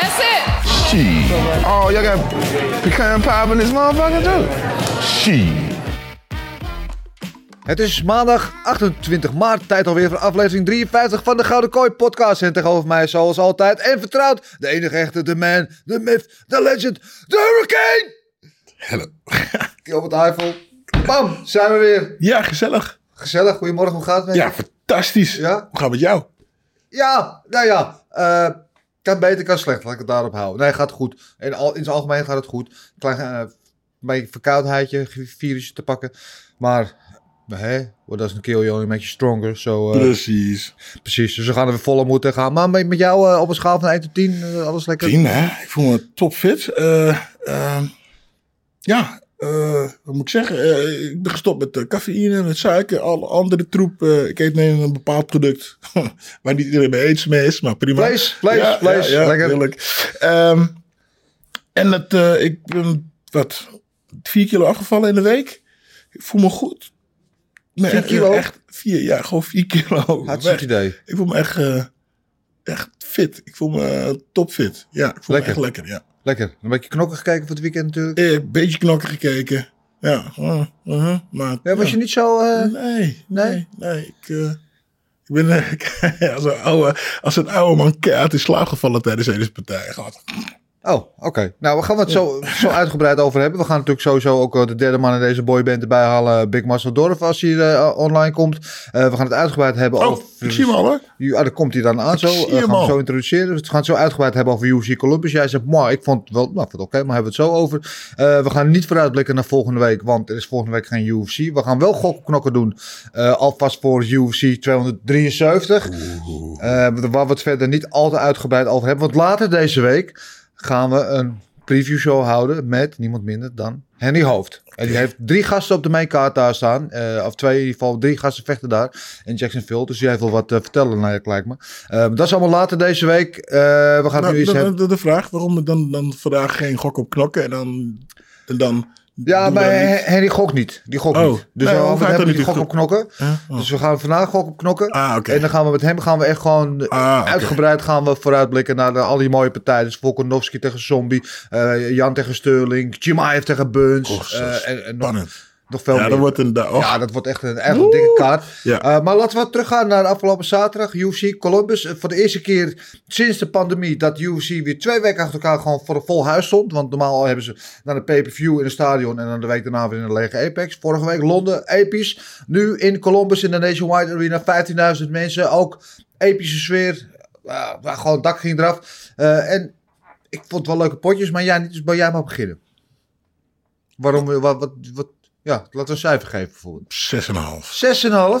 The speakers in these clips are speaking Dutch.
That's it. Oh, y'all got pecan pie in this motherfucker too? Shit. Het is maandag 28 maart, tijd alweer voor aflevering 53 van de Gouden Kooi podcast. En tegenover mij zoals altijd en vertrouwd, de enige echte, de man, de myth, de legend, de hurricane! Hello. Op het Eiffel. Bam, zijn we weer. Ja, gezellig. Gezellig, goedemorgen, hoe gaat het met je? Ja, fantastisch. Ja? Hoe gaat het met jou? Ja, nou ja. eh, kan beter, kan slecht, laat ik het daarop houden. Nee, gaat goed. In, al, in het algemeen gaat het goed. Klein beetje verkoudheidje, virusje te pakken. Maar, hè, what doesn't kill you only makes you stronger. So, eh, Precies. precies, dus we gaan er volle moeten gaan. Maar met, met jou eh, op een schaal van 1 tot 10, eh, alles lekker? Tien, hè? Ik voel me topfit. Ja, eh, wat moet ik zeggen? Eh, ik ben gestopt met eh, cafeïne, met suiker, alle andere troep. Ik eet nu een bepaald product waar niet iedereen mee eens mee is, maar prima. Vlees, vlees, Ja, vlees, ja, ja, lekker. Ehm, en dat, ik ben, wat, vier kilo afgevallen in de week. Ik voel me goed. Nee, Vier echt- kilo? Echt vier, ja, gewoon vier kilo. Hartstikke idee. Ik voel me echt, echt fit. Ik voel me topfit. Ja, ik voel Lekker. me echt lekker, ja. Lekker. Een beetje knokken gekeken voor het weekend natuurlijk. Eh, Een beetje knokken gekeken. Ja, uh, uh, maar... Ja, was ja. je niet zo... eh, Nee, Nee? nee. Ik, eh, ik ben als, een oude, als een oude man keihard in slaap gevallen tijdens deze partij. Gehad. Oh, oké. Nou, we gaan het zo, zo uitgebreid over hebben. We gaan natuurlijk sowieso ook eh, de derde man in deze boyband erbij halen. Big Marcel Dorf als hij eh, online komt. Eh, we gaan het uitgebreid hebben Oh, over... ik zie hem al hoor. Ja, daar komt hij dan aan zo. zie Eh, gaan hem zo introduceren. Dus we gaan het zo uitgebreid hebben over UFC Columbus. Jij zegt, maar ik vond het wel, nou, ik oké, maar hebben we het zo over. Eh, we gaan niet vooruitblikken naar volgende week, want er is volgende week geen UFC. We gaan wel gokknokken doen, eh, alvast voor UFC 273. Eh, waar we het verder niet al te uitgebreid over hebben. Want later deze week gaan we een preview show houden met niemand minder dan Henny Hoofd. En die heeft drie gasten op de mainkaart daar staan. eh, of twee, in ieder geval drie gasten vechten daar in Jacksonville. Dus die heeft wel wat te vertellen, lijkt lijkt me. Eh, dat is allemaal later deze week. Eh, we gaan Nou, nu eens de, de, de vraag waarom dan, dan vandaag geen gok op knokken en dan... En dan Ja, maar dan niet- Hen- Henny gokt niet. Die gokt Oh. niet. Dus Nee, we gaan hebben die gok op knokken. Oh. Dus we gaan vandaag gok op knokken. Ah. En dan gaan we met hem gaan we echt gewoon Ah, oké. uitgebreid gaan we vooruitblikken naar de, al die mooie partijen. Dus Volkanovski tegen Zombie, eh, Jan tegen Sterling, Chimaev tegen Burns. Eh, en, en nog, Spannend. Nog veel Ja, meer. dat wordt een... och. Ja, dat wordt echt een, echt een dikke kaart. Ja. Eh, maar laten we teruggaan naar de afgelopen zaterdag. UFC Columbus. Eh, voor de eerste keer sinds de pandemie dat UFC weer twee weken achter elkaar gewoon voor een vol huis stond. Want normaal hebben ze naar de pay-per-view in een stadion en dan de week daarna weer in een lege Apex. Vorige week Londen, episch. Nu in Columbus in de Nationwide Arena 15.000 mensen. Ook epische sfeer. Uh, gewoon het dak ging eraf. Eh, en ik vond het wel leuke potjes, maar ja, niet, dus bij jij maar beginnen. Waarom, wat, wat, wat, ja, laten we een cijfer geven bijvoorbeeld.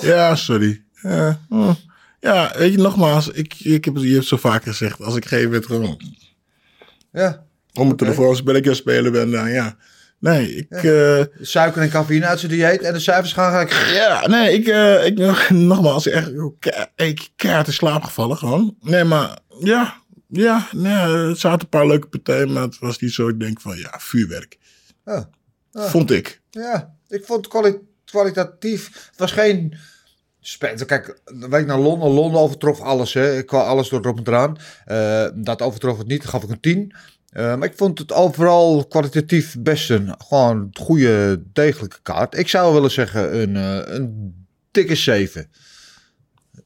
6,5. 6,5? Ja, sorry. Ja, hm. ja, weet je, nogmaals, ik, ik heb het je hebt zo vaak gezegd, als ik geen het gewoon Ja. om het Oké. de volgende spelletje spelen ben, dan ja. Nee, ik, eh, Suiker en cafeïne uit zijn dieet en de cijfers gaan gelijk. ja, nee, ik, eh, ik nogmaals, echt, ke- ik keihard in slaap gevallen gewoon. Nee, maar ja, ja, nee, er zaten een paar leuke partijen, maar het was niet zo, ik denk van, ja, vuurwerk. Ja. Ja. Vond ik. Ja, ik vond kwali- kwalitatief. Het was geen. Kijk, week naar Londen. Londen overtrof alles. Hè. Ik kwam alles door erop en eraan. Eh, dat overtrof het niet. Dan gaf ik een 10. Eh, maar ik vond het overal kwalitatief best een gewoon goede, degelijke kaart. Ik zou willen zeggen een, eh, een dikke 7.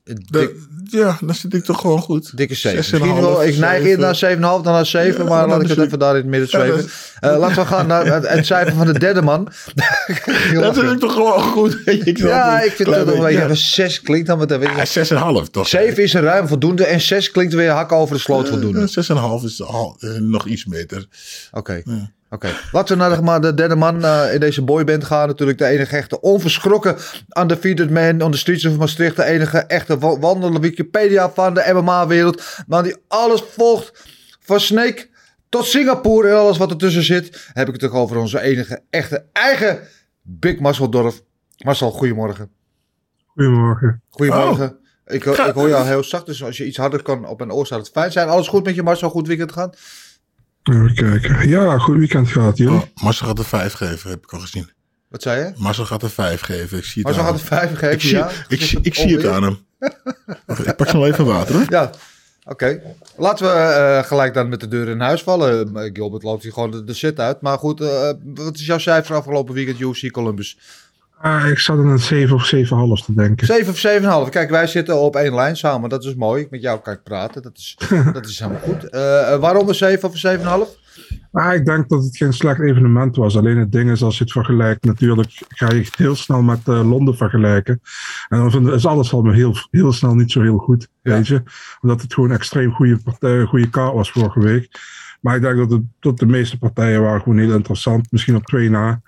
Een dik- De- ja, dan zit ik toch gewoon goed. Dikke 7. 6,5, Misschien wel, ik neig eerder naar 7. 7,5 dan naar 7, Ja, maar laat ik het even daar in het midden Ja, zweven. dat- Eh, laten we gaan naar het, het cijfer van de derde man. Dat vind ik toch gewoon goed. Ik ja, ik vind het toch een beetje, beetje, een 6 klinkt dan meteen. weet ja. je. Ja, 6,5 toch? 7 is een ruim voldoende en 6 klinkt weer hakken over de sloot voldoende. Eh, 6,5 is al, eh, nog iets beter. Oké. Oké, laten we naar de, maar de derde man eh, in deze boyband gaan. Natuurlijk de enige echte onverschrokken undefeated man on the streets of Maastricht. De enige echte wa- wandelende Wikipedia van de MMA-wereld. Man die alles volgt van Snake tot Singapore en alles wat ertussen zit, heb ik het toch over onze enige, echte, eigen Big Marcel Dorf. Marcel, goedemorgen. Goedemorgen. Goedemorgen. Ik, ik hoor jou heel zacht, dus als je iets harder kan op mijn oor zou het fijn zijn. Alles goed met je Marcel? Goed weekend gehad? Even kijken. Ja, goed weekend gehad, joh. Oh, Marcel gaat er vijf geven, heb ik al gezien. Wat zei je? Marcel gaat er vijf geven. Ik zie het Marcel aan gaat er vijf geven, Ik zie, ja? ik, zie, ik zie het aan hem. Wacht, ik pak zo even water, hoor. Ja, oké. Laten we eh, gelijk dan met de deur in huis vallen. Eh, Gilbert loopt hier gewoon de, de shit uit. Maar goed, eh, wat is jouw cijfer afgelopen weekend UFC Columbus? Ah, ik zat in een 7 of 7,5 te denken. 7 of 7,5. Kijk, wij zitten op één lijn samen. Dat is mooi. Met jou kan ik praten. Dat is, dat is helemaal goed. Eh, eh, waarom een 7 of een 7,5? Maar ik denk dat het geen slecht evenement was. Alleen het ding is, als je het vergelijkt, natuurlijk ga je het heel snel met eh, Londen vergelijken. En dan vind- is alles al heel, heel snel niet zo heel goed, Ja. weet je. Omdat het gewoon een extreem goede, partij, goede kaart was vorige week. Maar ik denk dat, het, dat de meeste partijen waren gewoon heel interessant. Misschien op twee na.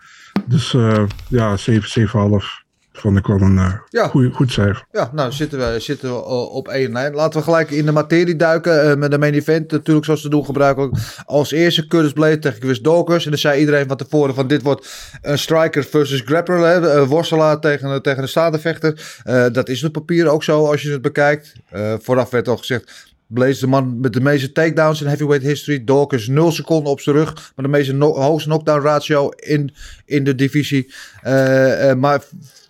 Dus eh, ja, 7, 7,5 vond ik wel een eh, Ja. goeie- goed cijfer. Ja, nou zitten we, zitten we op één lijn. Laten we gelijk in de materie duiken. eh, met de main event natuurlijk zoals ze doen gebruikelijk. Als eerste Curtis Blade tegen Chris Dawkins. En dan zei iedereen van tevoren van dit wordt een striker versus grappler. Hè? Worstelaar tegen, tegen een staande vechter. Eh, dat is op papier ook zo als je het bekijkt. Vooraf werd al gezegd... Blaze de man met de meeste takedowns in heavyweight history. Dawkins 0 seconden op zijn rug. Maar de meeste hoogste knockdown ratio in, in de divisie. Eh, eh, maar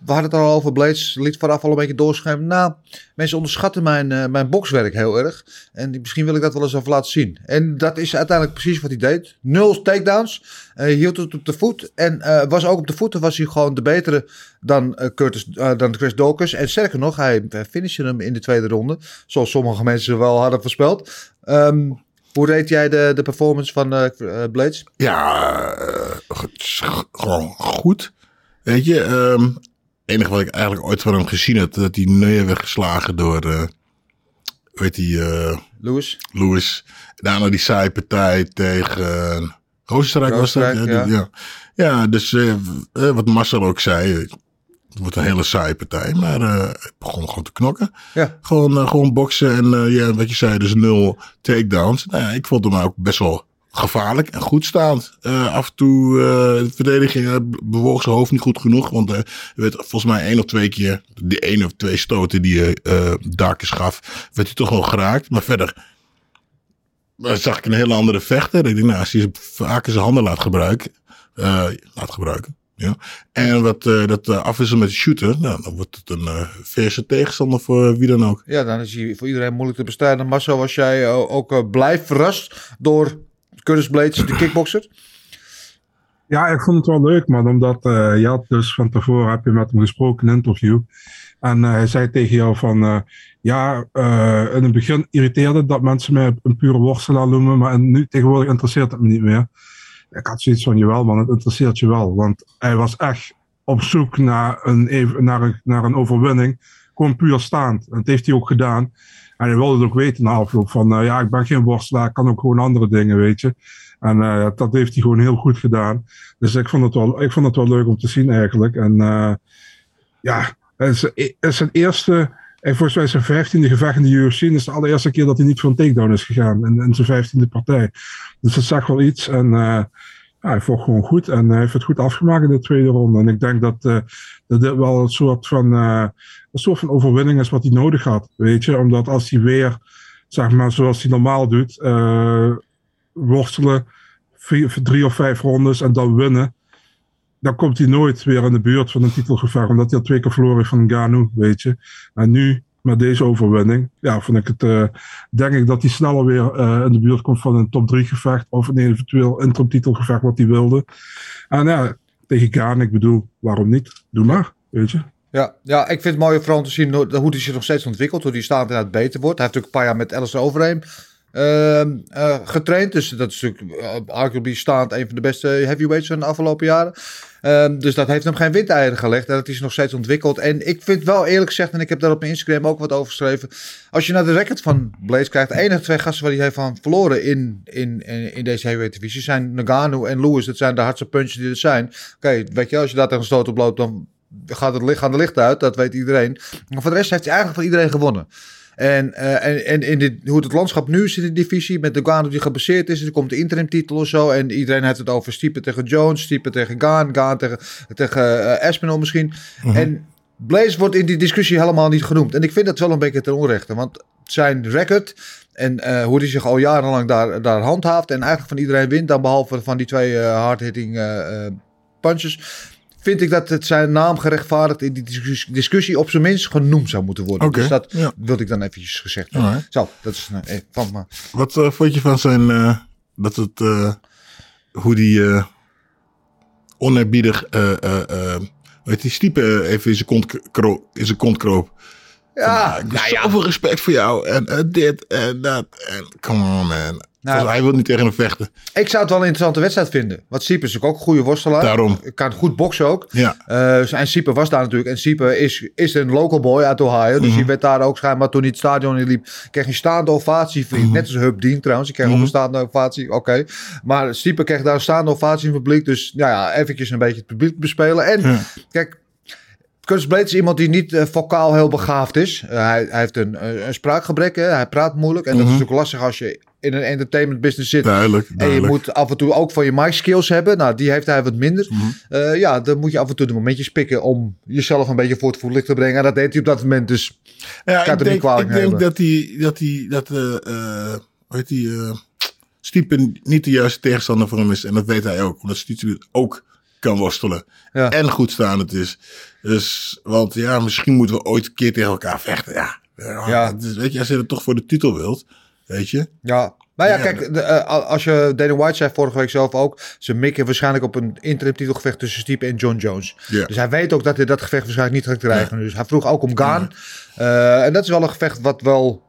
we hadden het al over. Blaze liet vooraf al een beetje doorschemeren. Nou, mensen onderschatten mijn, eh, mijn bokswerk heel erg. En misschien wil ik dat wel eens even laten zien. En dat is uiteindelijk precies wat hij deed. Nul takedowns. Eh, hield het op de voet. En eh, was ook op de voeten was hij gewoon de betere dan, Curtis, dan Chris Dawkins. En sterker nog, hij finishte hem in de tweede ronde. Zoals sommige mensen wel hadden voorspeld. Ehm, hoe reed jij de, de performance van Blades? Ja, gewoon goed. Weet je, ehm, enige wat ik eigenlijk ooit van hem gezien heb, dat hij neer werd geslagen door, eh weet die, eh Lewis? Lewis. Daarna die saaie partij tegen uh, Roosenrijk was dat. Ja, ja. ja, dus eh, eh, wat Marcel ook zei, het wordt een hele saaie partij, maar eh het begon gewoon te knokken. Ja. Gewoon, eh, gewoon boksen en eh, ja, wat je zei, dus nul takedowns. Nou ja, ik vond hem ook best wel gevaarlijk en goed staand. Eh, af en toe eh, de verdediging eh, bewoog zijn hoofd niet goed genoeg. Want er werd volgens mij één of twee keer, die één of twee stoten die eh, Darkes gaf, werd hij toch wel geraakt. Maar verder zag ik een hele andere vechter. Ik denk, nou, als hij vaker zijn handen laat gebruiken, laat gebruiken. Ja. En wat dat afwisselen met de shooter, nou, dan wordt het een eh verse tegenstander voor wie dan ook. Ja, dan is hij voor iedereen moeilijk te bestrijden. Marcel, was jij ook eh, blij verrast door Curtis Blades, de kickboxer? Ja, ik vond het wel leuk, man. Omdat eh, je dus van tevoren heb je met hem gesproken in een interview. En eh, hij zei tegen jou van... eh, ja, in het begin irriteerde dat mensen mij een pure worstelaar noemen. Maar nu tegenwoordig interesseert het me niet meer. Ik had zoiets van, jawel man, het interesseert je wel. Want hij was echt op zoek naar een, naar een, naar een overwinning. Gewoon puur staand. En dat heeft hij ook gedaan. En hij wilde het ook weten na afloop van... eh, ja, ik ben geen worstelaar, ik kan ook gewoon andere dingen, weet je. En eh, dat heeft hij gewoon heel goed gedaan. Dus ik vond het wel, ik vond het wel leuk om te zien eigenlijk. En eh, ja, het is, het eerste, en volgens mij zijn vijftiende gevecht in de UFC. En is de allereerste keer dat hij niet voor een takedown is gegaan in, in zijn vijftiende partij. Dus dat zegt wel iets. En hij vocht gewoon goed en hij heeft het goed afgemaakt in de tweede ronde. En ik denk dat, eh, dat dit wel een soort van, eh, een soort van overwinning is wat hij nodig had. Weet je, omdat als hij weer, zeg maar, zoals hij normaal doet, eh, worstelen, drie of vijf rondes en dan winnen. Dan komt hij nooit weer in de buurt van een titelgevecht, omdat hij al twee keer verloren heeft van Ngannou, weet je. En nu, met deze overwinning, ja, vind ik het, eh, denk ik dat hij sneller weer eh, in de buurt komt van een top 3 gevecht, of een eventueel interim titelgevecht wat hij wilde. En ja, tegen Gaan, ik bedoel, waarom niet? Doe maar, weet je. Ja, ja, ik vind het mooi vooral te zien hoe hij zich nog steeds ontwikkelt. Hoe hij staand inderdaad beter wordt. Hij heeft natuurlijk een paar jaar met Alistair Overeem ehm, eh, getraind. Dus dat is natuurlijk uh, arguably staand een van de beste heavyweights van de afgelopen jaren. Ehm, dus dat heeft hem geen windeieren gelegd. En dat is nog steeds ontwikkeld. En ik vind wel eerlijk gezegd, en ik heb daar op mijn Instagram ook wat over geschreven. Als je naar de record van Blaze kijkt. De enige twee gasten waar hij heeft van verloren in, in, in, deze heavyweight divisie zijn Nagano en Lewis. Dat zijn de hardste punches die er zijn. Oké, weet je, als je daar tegen een op loopt, dan gaat het licht, gaan de lichten uit. Dat weet iedereen. Maar voor de rest heeft hij eigenlijk van iedereen gewonnen. En, eh, en, en in dit, hoe het landschap nu is in de divisie, met de Gano die gebaseerd is, er komt de interim titel of zo. En iedereen heeft het over Stiepen tegen Jones, Stiepen tegen Gaan, Gaan tegen, tegen eh, Espinol misschien. En Blaze wordt in die discussie helemaal niet genoemd. En ik vind dat wel een beetje ten onrechte, want zijn record en eh, hoe hij zich al jarenlang daar, daar handhaaft en eigenlijk van iedereen wint, dan behalve van die twee eh, hard-hitting punches, vind ik dat het zijn naam gerechtvaardigd in die discussie, discussie op zijn minst genoemd zou moeten worden. Dus dat ja. wilde ik dan eventjes gezegd hebben. Alright. Zo, dat is eh, van me. Wat eh, vond je van zijn, eh, dat het, eh, hoe die eh oneerbiedig, eh eh eh, hoe heet die, stiepen even in zijn kont, k- kro- in zijn kont kroop. Ja, ik heb nou ja. zoveel respect voor jou en eh, dit en dat en come on man. Mij, hij wil niet tegen hem vechten. Ik zou het wel een interessante wedstrijd vinden. Want Sieper is ook een goede worstelaar. Daarom. Kan goed boksen ook. Ja. Eh, en Sieper was daar natuurlijk. En Sieper is, is een local boy uit Ohio. Dus Mhm. die werd daar ook schijnbaar toen hij het stadion in liep. Kreeg een staande ovatie. Mhm. Net als Hub Dean trouwens. Die kreeg ook een staande ovatie. Oké. Maar Sieper kreeg daar een staande ovatie in het publiek. Dus nou ja, eventjes een beetje het publiek bespelen. En Ja. kijk... Curtis Blades is iemand die niet eh, vocaal heel begaafd is. Eh, hij, hij heeft een, spraakgebrek. Hè? Hij praat moeilijk. En dat is natuurlijk lastig als je in een entertainment business zit. Duidelijk, En je moet af en toe ook van je mic skills hebben. Nou, die heeft hij wat minder. Mhm. Eh, ja, dan moet je af en toe de momentjes pikken om jezelf een beetje voor het voetlicht te brengen. En dat deed hij op dat moment dus. Ja, het ik denk, ik dat hij, dat hij, dat, eh hoe heet die, Stiepen niet de juiste tegenstander voor hem is. En dat weet hij ook, omdat Stiepen ook kan worstelen. Ja. En goed staand is. Dus, want ja, misschien moeten we ooit een keer tegen elkaar vechten. Ja, ja, het is- weet je, als je het toch voor de titel wilt, weet je. Ja. Maar ja, Ja, kijk, de, eh, als je Dana White zei vorige week zelf ook. Ze mikken waarschijnlijk op een interim titelgevecht tussen Stipe en John Jones. Ja. Dus hij weet ook dat hij dat gevecht waarschijnlijk niet gaat krijgen. Dus hij vroeg ook om Gaan. Eh, en dat is wel een gevecht wat wel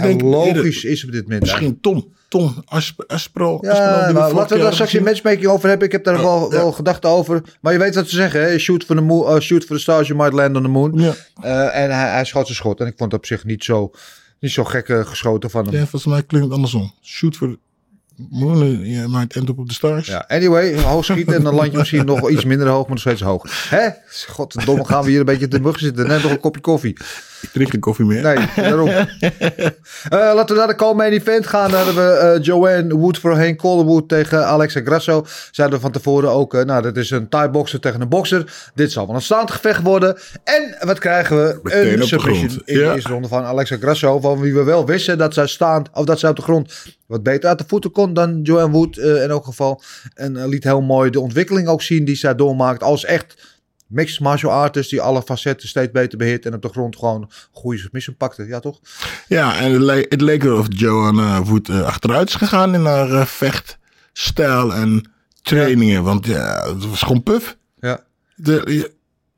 denk logisch is op dit moment. Misschien Tom. Tom Asp Aspro. Ja, nou, laten we daar straks in matchmaking over hebben. Ik heb daar wel, ja. wel gedachten over. Maar je weet wat ze zeggen. Hè? Shoot for the, moon, uh, shoot for the stars, you might land on the moon. Ja. Eh, en hij, hij schoot zijn schot. En ik vond het op zich niet zo, niet zo gek eh, geschoten van hem. Ja, volgens mij klinkt het andersom. Shoot for the moon, je maakt end up op de stars. Ja, anyway, hoog schieten en dan land je misschien nog iets minder hoog, maar nog steeds hoog. Hè? Godverdomme, gaan we hier een beetje te mug zitten. Net nog een kopje koffie. Ik drink een koffie meer. Nee, daarom. Eh, laten we naar de co-main event gaan. Daar hebben we eh, Joanne Wood voorheen. Calderwood tegen Alexa Grasso. Zeiden we van tevoren ook. eh, nou, dat is een Thai-boxer tegen een bokser. Dit zal wel een staand gevecht worden. En wat krijgen we? Meteen een de submission in de Ja. eerste ronde van Alexa Grasso. Van wie we wel wisten dat zij staand, of dat zij op de grond wat beter uit de voeten kon dan Joanne Wood in elk geval. En liet heel mooi de ontwikkeling ook zien die zij doormaakt als echt mixed martial artist die alle facetten steeds beter beheert en op de grond gewoon goede submission pakte. Ja, toch? Ja, en het, le- het leek erop of Joanna Wood eh, achteruit is gegaan in haar eh, vechtstijl en trainingen. Want ja, het was gewoon puf. Ja. De,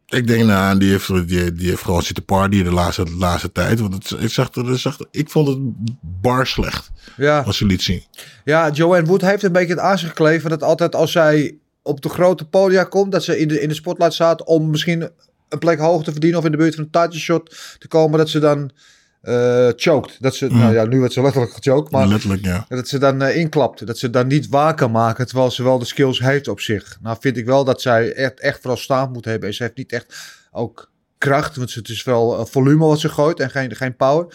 ik denk, nou, die heeft, die, die heeft gewoon zitten partyen de laatste, de laatste tijd. Want het, het zag het zag ik vond het bar slecht, Ja. als ze liet zien. Ja, Joanne Wood heeft een beetje het aan zich gekleven dat altijd als zij op de grote podia komt, dat ze in de, in de spotlight staat om misschien een plek hoog te verdienen of in de buurt van een title shot te komen, dat ze dan eh choked. Dat ze, nou ja, nu werd ze letterlijk gechoked, maar Letterlijk, ja. dat ze dan eh, inklapt. Dat ze dan niet waar kan maken, terwijl ze wel de skills heeft op zich. Nou vind ik wel dat zij echt, echt vooral staand moet hebben. En ze heeft niet echt ook kracht, want het is wel eh, volume wat ze gooit en geen, geen power.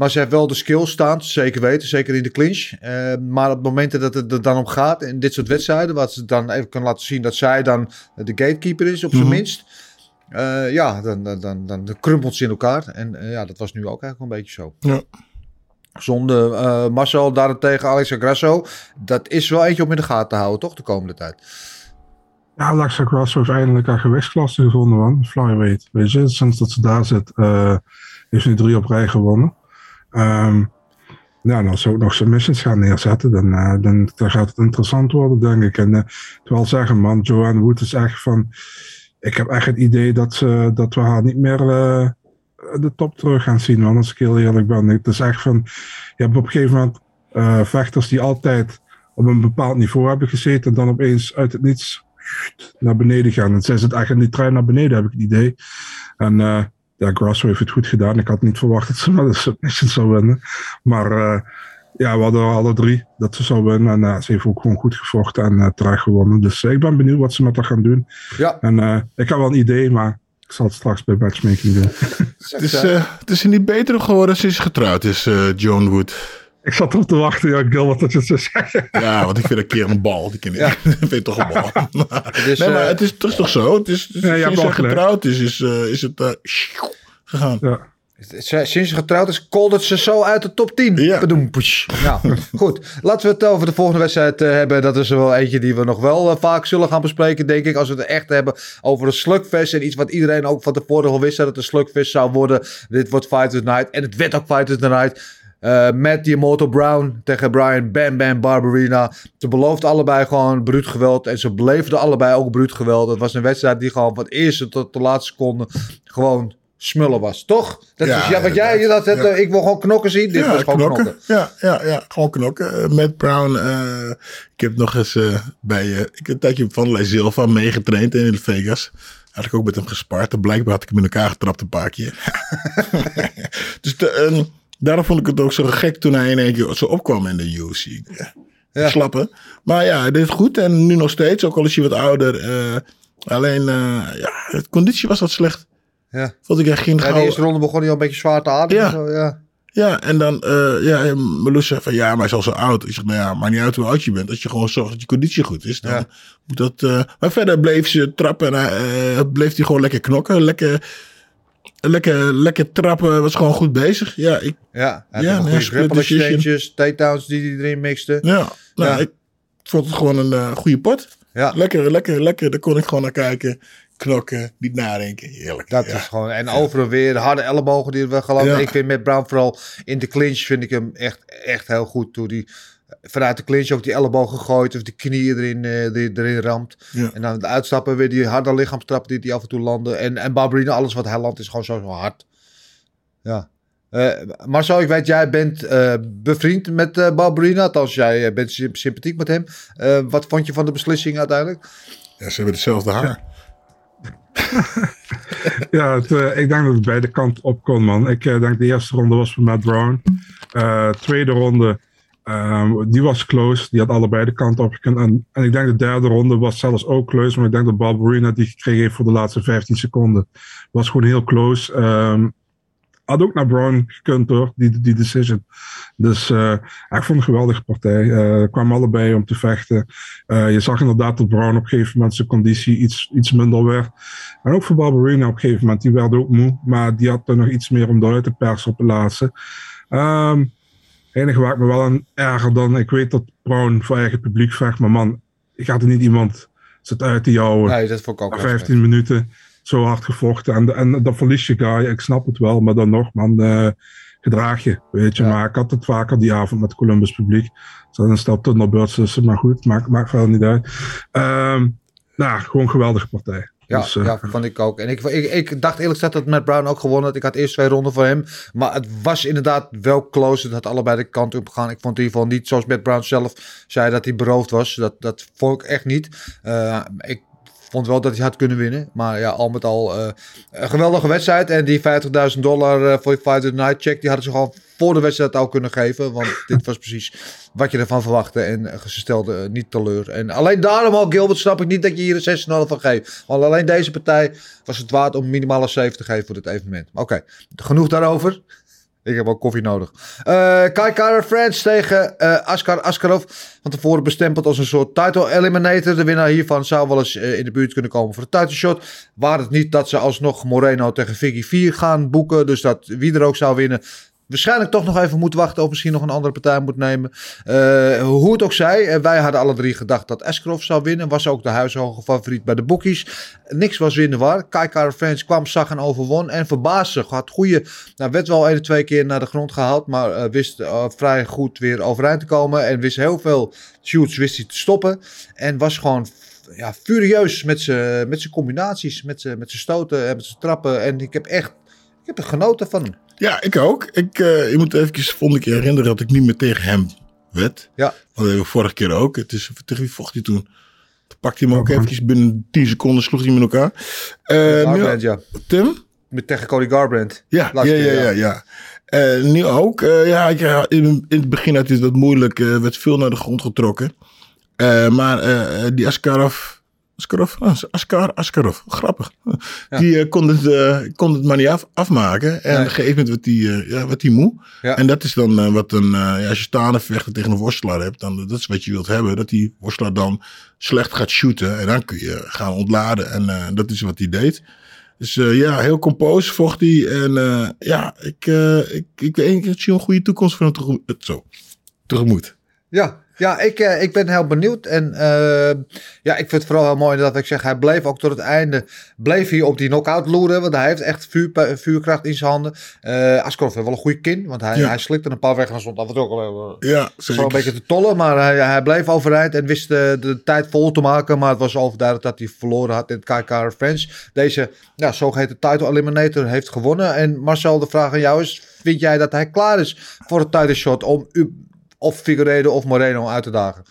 Maar ze heeft wel de skills staan, zeker weten, zeker in de clinch. Eh, maar op momenten dat het er dan om gaat, in dit soort wedstrijden, wat ze dan even kan laten zien dat zij dan de gatekeeper is, op zijn Mhm. minst. eh, ja, dan, dan, dan, dan, krumpelt ze in elkaar. En eh, ja, dat was nu ook eigenlijk wel een beetje zo. Ja. Zonder eh, Marcel daarentegen Alexa Grasso. Dat is wel eentje om in de gaten te houden, toch, de komende tijd. Ja, Alexa Grasso heeft eindelijk haar gewichtsklasse gevonden, man. Flyweight. Weet je, sinds dat ze daar zit, eh, heeft ze nu drie op rij gewonnen. Ja, en als ze ook nog submissions gaan neerzetten, dan, eh, dan, dan gaat het interessant worden, denk ik. En eh, ik wil zeggen, man, Joanne Wood is echt van... Ik heb echt het idee dat, ze, dat we haar niet meer eh, de top terug gaan zien, man. Als ik heel eerlijk ben. Het is echt van... Je hebt op een gegeven moment eh, vechters die altijd op een bepaald niveau hebben gezeten... en dan opeens uit het niets naar beneden gaan. En zij zit echt in die trein naar beneden, heb ik het idee. En eh ja, Grasso heeft het goed gedaan. Ik had niet verwacht dat ze met een submission zou winnen. Maar eh, ja, we hadden alle drie dat ze zou winnen. En eh, ze heeft ook gewoon goed gevochten en eh terecht gewonnen. Dus ik ben benieuwd wat ze met haar gaan doen. Ja. En eh, ik heb wel een idee, maar Ik zal het straks bij matchmaking doen. Het is, eh, het is niet beter geworden sinds ze getrouwd is, eh, Joan Wood. Ik zat erop te wachten, ja, Gilbert, dat je het zou zeggen. Ja, want ik vind een keer een bal. Die ken ik. Ja. vind toch een bal. nee, maar eh, het is, het is toch zo? Het is, het is- Ja, sinds ze getrouwd is, is, eh, is het eh, gegaan. Ja. Sinds ze getrouwd is, koldert ze zo uit de top 10. Ja. Bedoem. Nou, goed. Laten we het over de volgende wedstrijd eh, hebben. Dat is er wel eentje die we nog wel vaak zullen gaan bespreken, denk ik. Als we het echt hebben over een slugfest. En iets wat iedereen ook van tevoren al wist dat het een slugfest zou worden. Dit wordt Fight of the Night. En het werd ook Fight of the Night. The Immortal Brown tegen Brian Bam Bam Barberina. Ze beloofden allebei gewoon bruut geweld. En ze beleefden allebei ook bruut geweld. Het was een wedstrijd die gewoon van eerste tot de laatste seconde gewoon smullen was. Toch? Dat Ja, is, ja, wat jij dat ja. eh, ik wil gewoon knokken zien. Dit was gewoon knokken. Ja, ja, ja, gewoon knokken. Eh, Matt Brown, ik heb nog eens eh, bij, ik heb een tijdje van Lei Silva meegetraind in Vegas. Had ik ook met hem gespart. En blijkbaar had ik hem in elkaar getrapt een paar keer. dus de, daarom vond ik het ook zo gek toen hij in één keer zo opkwam in de UFC. Ja. Slappen. Maar ja, hij deed het goed. En nu nog steeds, ook al is hij wat ouder. eh, alleen, eh, ja, de conditie was wat slecht. Ja. Vond ik echt geen Ja, de gouden- eerste ronde begon hij al een beetje zwaar te ademen. Ja. Zo, ja. ja, en dan, eh ja, Meloes zei van ja, maar hij is al zo oud. Ik zeg, nou ja, maakt niet uit hoe oud je bent. Als je gewoon zorgt dat je conditie goed is, dan Ja. moet dat. maar verder bleef ze trappen en bleef hij gewoon lekker knokken. Lekker, lekker, lekker trappen, was gewoon goed bezig. Ja, ik, Ja, hij Ja, had exchanges, takedowns die hij erin mixte. ja, nou, Ja. ik vond het gewoon een eh, goede pot. Ja, Lekker, lekker, lekker. Daar kon ik gewoon naar kijken. Knokken, niet nadenken. Heerlijk. dat ja. is gewoon. En overal weer de harde ellebogen die we. Ja. Ik vind met Brown vooral in de clinch vind ik hem echt, echt heel goed. Toen die vanuit de clinch ook die ellebogen gooit of die knieën erin, eh, die, erin ramt. Ja. En dan de uitstappen weer die harde lichaamstrappen die die af en toe landen. En, en Barberina, alles wat hij landt is gewoon zo, zo hard. Ja. Eh, Marcel, ik weet, jij bent eh, bevriend met eh Barberina. Althans, jij bent symp- sympathiek met hem. Eh, wat vond je van de beslissing uiteindelijk? Ja, ze hebben hetzelfde haar. Ja, het, ik denk dat het beide kanten op kon, man. Ik eh, denk de eerste ronde was voor Matt Brown. Eh, tweede ronde, ehm, die was close. Die had allebei de kanten op gekund. En, en ik denk de derde ronde was zelfs ook close. Maar ik denk dat Barbarina die gekregen heeft voor de laatste 15 seconden. Was gewoon heel close. Ehm, had ook naar Brown gekund hoor, die, die decision. Dus eh, ik vond een geweldige partij. Eh kwamen allebei om te vechten. Eh, je zag inderdaad dat Brown op een gegeven moment zijn conditie iets, iets minder werd. En ook voor Barbarina op een gegeven moment. Die werd ook moe. Maar die had er nog iets meer om eruit te persen op de laatste. Het enige waar ik me wel aan erger dan... Ik weet dat Brown voor eigen publiek vecht. Maar man, je gaat er niet iemand zitten uit te jouwen. Nee, dat vond ik ook Na wel 15 minuten zo hard gevochten. En, en dan verlies je guy. Ik snap het wel. Maar dan nog, man... eh, gedraag je, weet je. Ja. Maar ik had het vaker die avond met Columbus publiek. Zo een stel Thunderbirds tussen, maar goed, maakt, maakt verder niet uit. Ehm nou, gewoon een geweldige partij. Ja, Dus, eh, ja, vond ik ook. En ik, ik, ik dacht eerlijk gezegd dat Matt Brown ook gewonnen had. Ik had eerst twee ronden voor hem. Maar het was inderdaad wel close. Het had allebei de kant op gegaan. Ik vond in ieder geval niet zoals Matt Brown zelf zei dat hij beroofd was. Dat, dat vond ik echt niet. Eh, ik vond wel dat hij had kunnen winnen. Maar ja, al met al eh, een geweldige wedstrijd. En die 50.000 dollar voor Fight of the Night check... die hadden ze gewoon voor de wedstrijd al kunnen geven. Want dit was precies wat je ervan verwachtte. En eh, ze stelden eh, niet teleur. En alleen daarom al, Gilbert, snap ik niet dat je hier een 6,5 van geeft. Want alleen deze partij was het waard om minimaal een 7 te geven voor dit evenement. Oké, genoeg daarover. Ik heb ook koffie nodig. Eh Kai Kara France tegen Askar Askarov. Van tevoren bestempeld als een soort title eliminator. De winnaar hiervan zou wel eens in de buurt kunnen komen voor de title shot. Waar het niet dat ze alsnog Moreno tegen Figgy 4 gaan boeken. Dus dat wie er ook zou winnen. Waarschijnlijk toch nog even moet wachten of misschien nog een andere partij moet nemen. Eh, hoe het ook zij, eh, wij hadden alle drie gedacht dat Askarov zou winnen. Was ook de huishoge favoriet bij de bookies. Niks was winnen waar. Kai Kara France kwam, zag en overwon. En verbaasde. Had goede, nou, werd wel één twee keer naar de grond gehaald. Maar eh, wist vrij goed weer overeind te komen. En wist heel veel shoots wist hij te stoppen. En was gewoon ja, furieus met zijn combinaties. Met zijn stoten en met zijn trappen. En ik heb echt ik heb er genoten van. Ja, ik ook. Ik, eh, je moet even vond ik herinneren dat ik niet meer tegen hem wed. Ja. Want dat hebben we vorige keer ook. Het is, tegen wie vocht hij toen? Toen pakte hij hem ook Oh, eventjes binnen 10 seconden sloeg hij met elkaar. Eh, nu, Garbrandt, ja. Tim? Met tegen Cody Garbrandt. Ja, ja, ja, keer, ja. ja. ja. Eh, nu ook. Eh, ja, in, in het begin had hij dat moeilijk. eh werd veel naar de grond getrokken. Eh, maar eh, die Askarov, Askarov, Askar, Askarov, grappig. Die eh, kon, het, eh, kon het maar niet af, afmaken. En Nee. op een gegeven moment werd hij ja, werd die moe. Ja. En dat is dan eh, wat een, eh, ja, als je staande vechter tegen een worstelaar hebt, dan dat is wat je wilt hebben. Dat die worstelaar dan slecht gaat shooten. En dan kun je gaan ontladen. En eh, dat is wat hij deed. Dus eh, ja, heel compoos vocht hij. En eh, ja, ik, eh, ik, ik, ik, ik zie een goede toekomst voor hem tegemoet. eh, Zo, tegemoet. Ja, ja ik, eh, ik ben heel benieuwd. En eh, ja, ik vind het vooral heel mooi dat ik zeg, hij bleef ook tot het einde, bleef hij op die knockout loeren. Want hij heeft echt vuur, vuurkracht in zijn handen. Askarov heeft wel een goede kin, want hij, Ja. hij slikte een paar weg en stond af en toe ook Ja, een beetje te tollen. Maar hij, hij bleef overeind en wist de, de tijd vol te maken. Maar het was overduidelijk dat hij verloren had in het KK French. Deze ja, zogeheten title eliminator heeft gewonnen. En Marcel, de vraag aan jou is, vind jij dat hij klaar is voor het title shot om u, of Figueiredo of Moreno uit te dagen?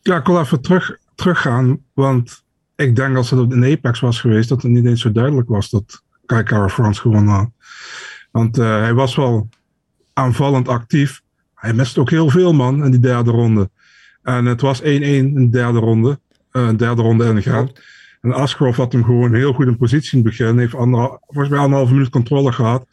Ja, ik wil even terug, teruggaan. Want ik denk als het in Apex was geweest, dat het niet eens zo duidelijk was dat Kara France gewonnen had. Want eh, hij was wel aanvallend actief. Hij miste ook heel veel man in die derde ronde. En het was 1-1 in de derde ronde. een derde ronde ingegaan. En Askarov had hem gewoon heel goed in positie in het begin. Heeft volgens mij anderhalve minuut controle gehad.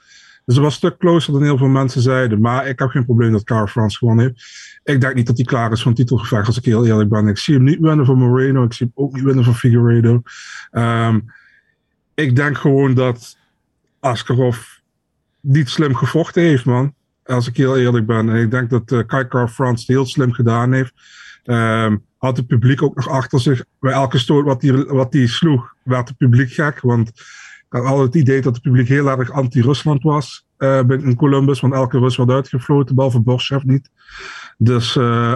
Dus het was een stuk closer dan heel veel mensen zeiden. Maar ik heb geen probleem dat Cara France gewonnen heeft. Ik denk niet dat hij klaar is voor een titelgevecht, als ik heel eerlijk ben. Ik zie hem niet winnen van Moreno. Ik zie hem ook niet winnen van Figueiredo. Ehm, ik denk gewoon dat Askarov niet slim gevochten heeft, man. Als ik heel eerlijk ben. En ik denk dat uh, Kai Car France het heel slim gedaan heeft. Ehm, had het publiek ook nog achter zich. Bij elke stoot wat hij wat sloeg, werd het publiek gek. Want had altijd het idee dat het publiek heel erg anti-Rusland was uh, in Columbus. Want elke Rus werd uitgefloten, behalve Borshchev niet. Dus uh,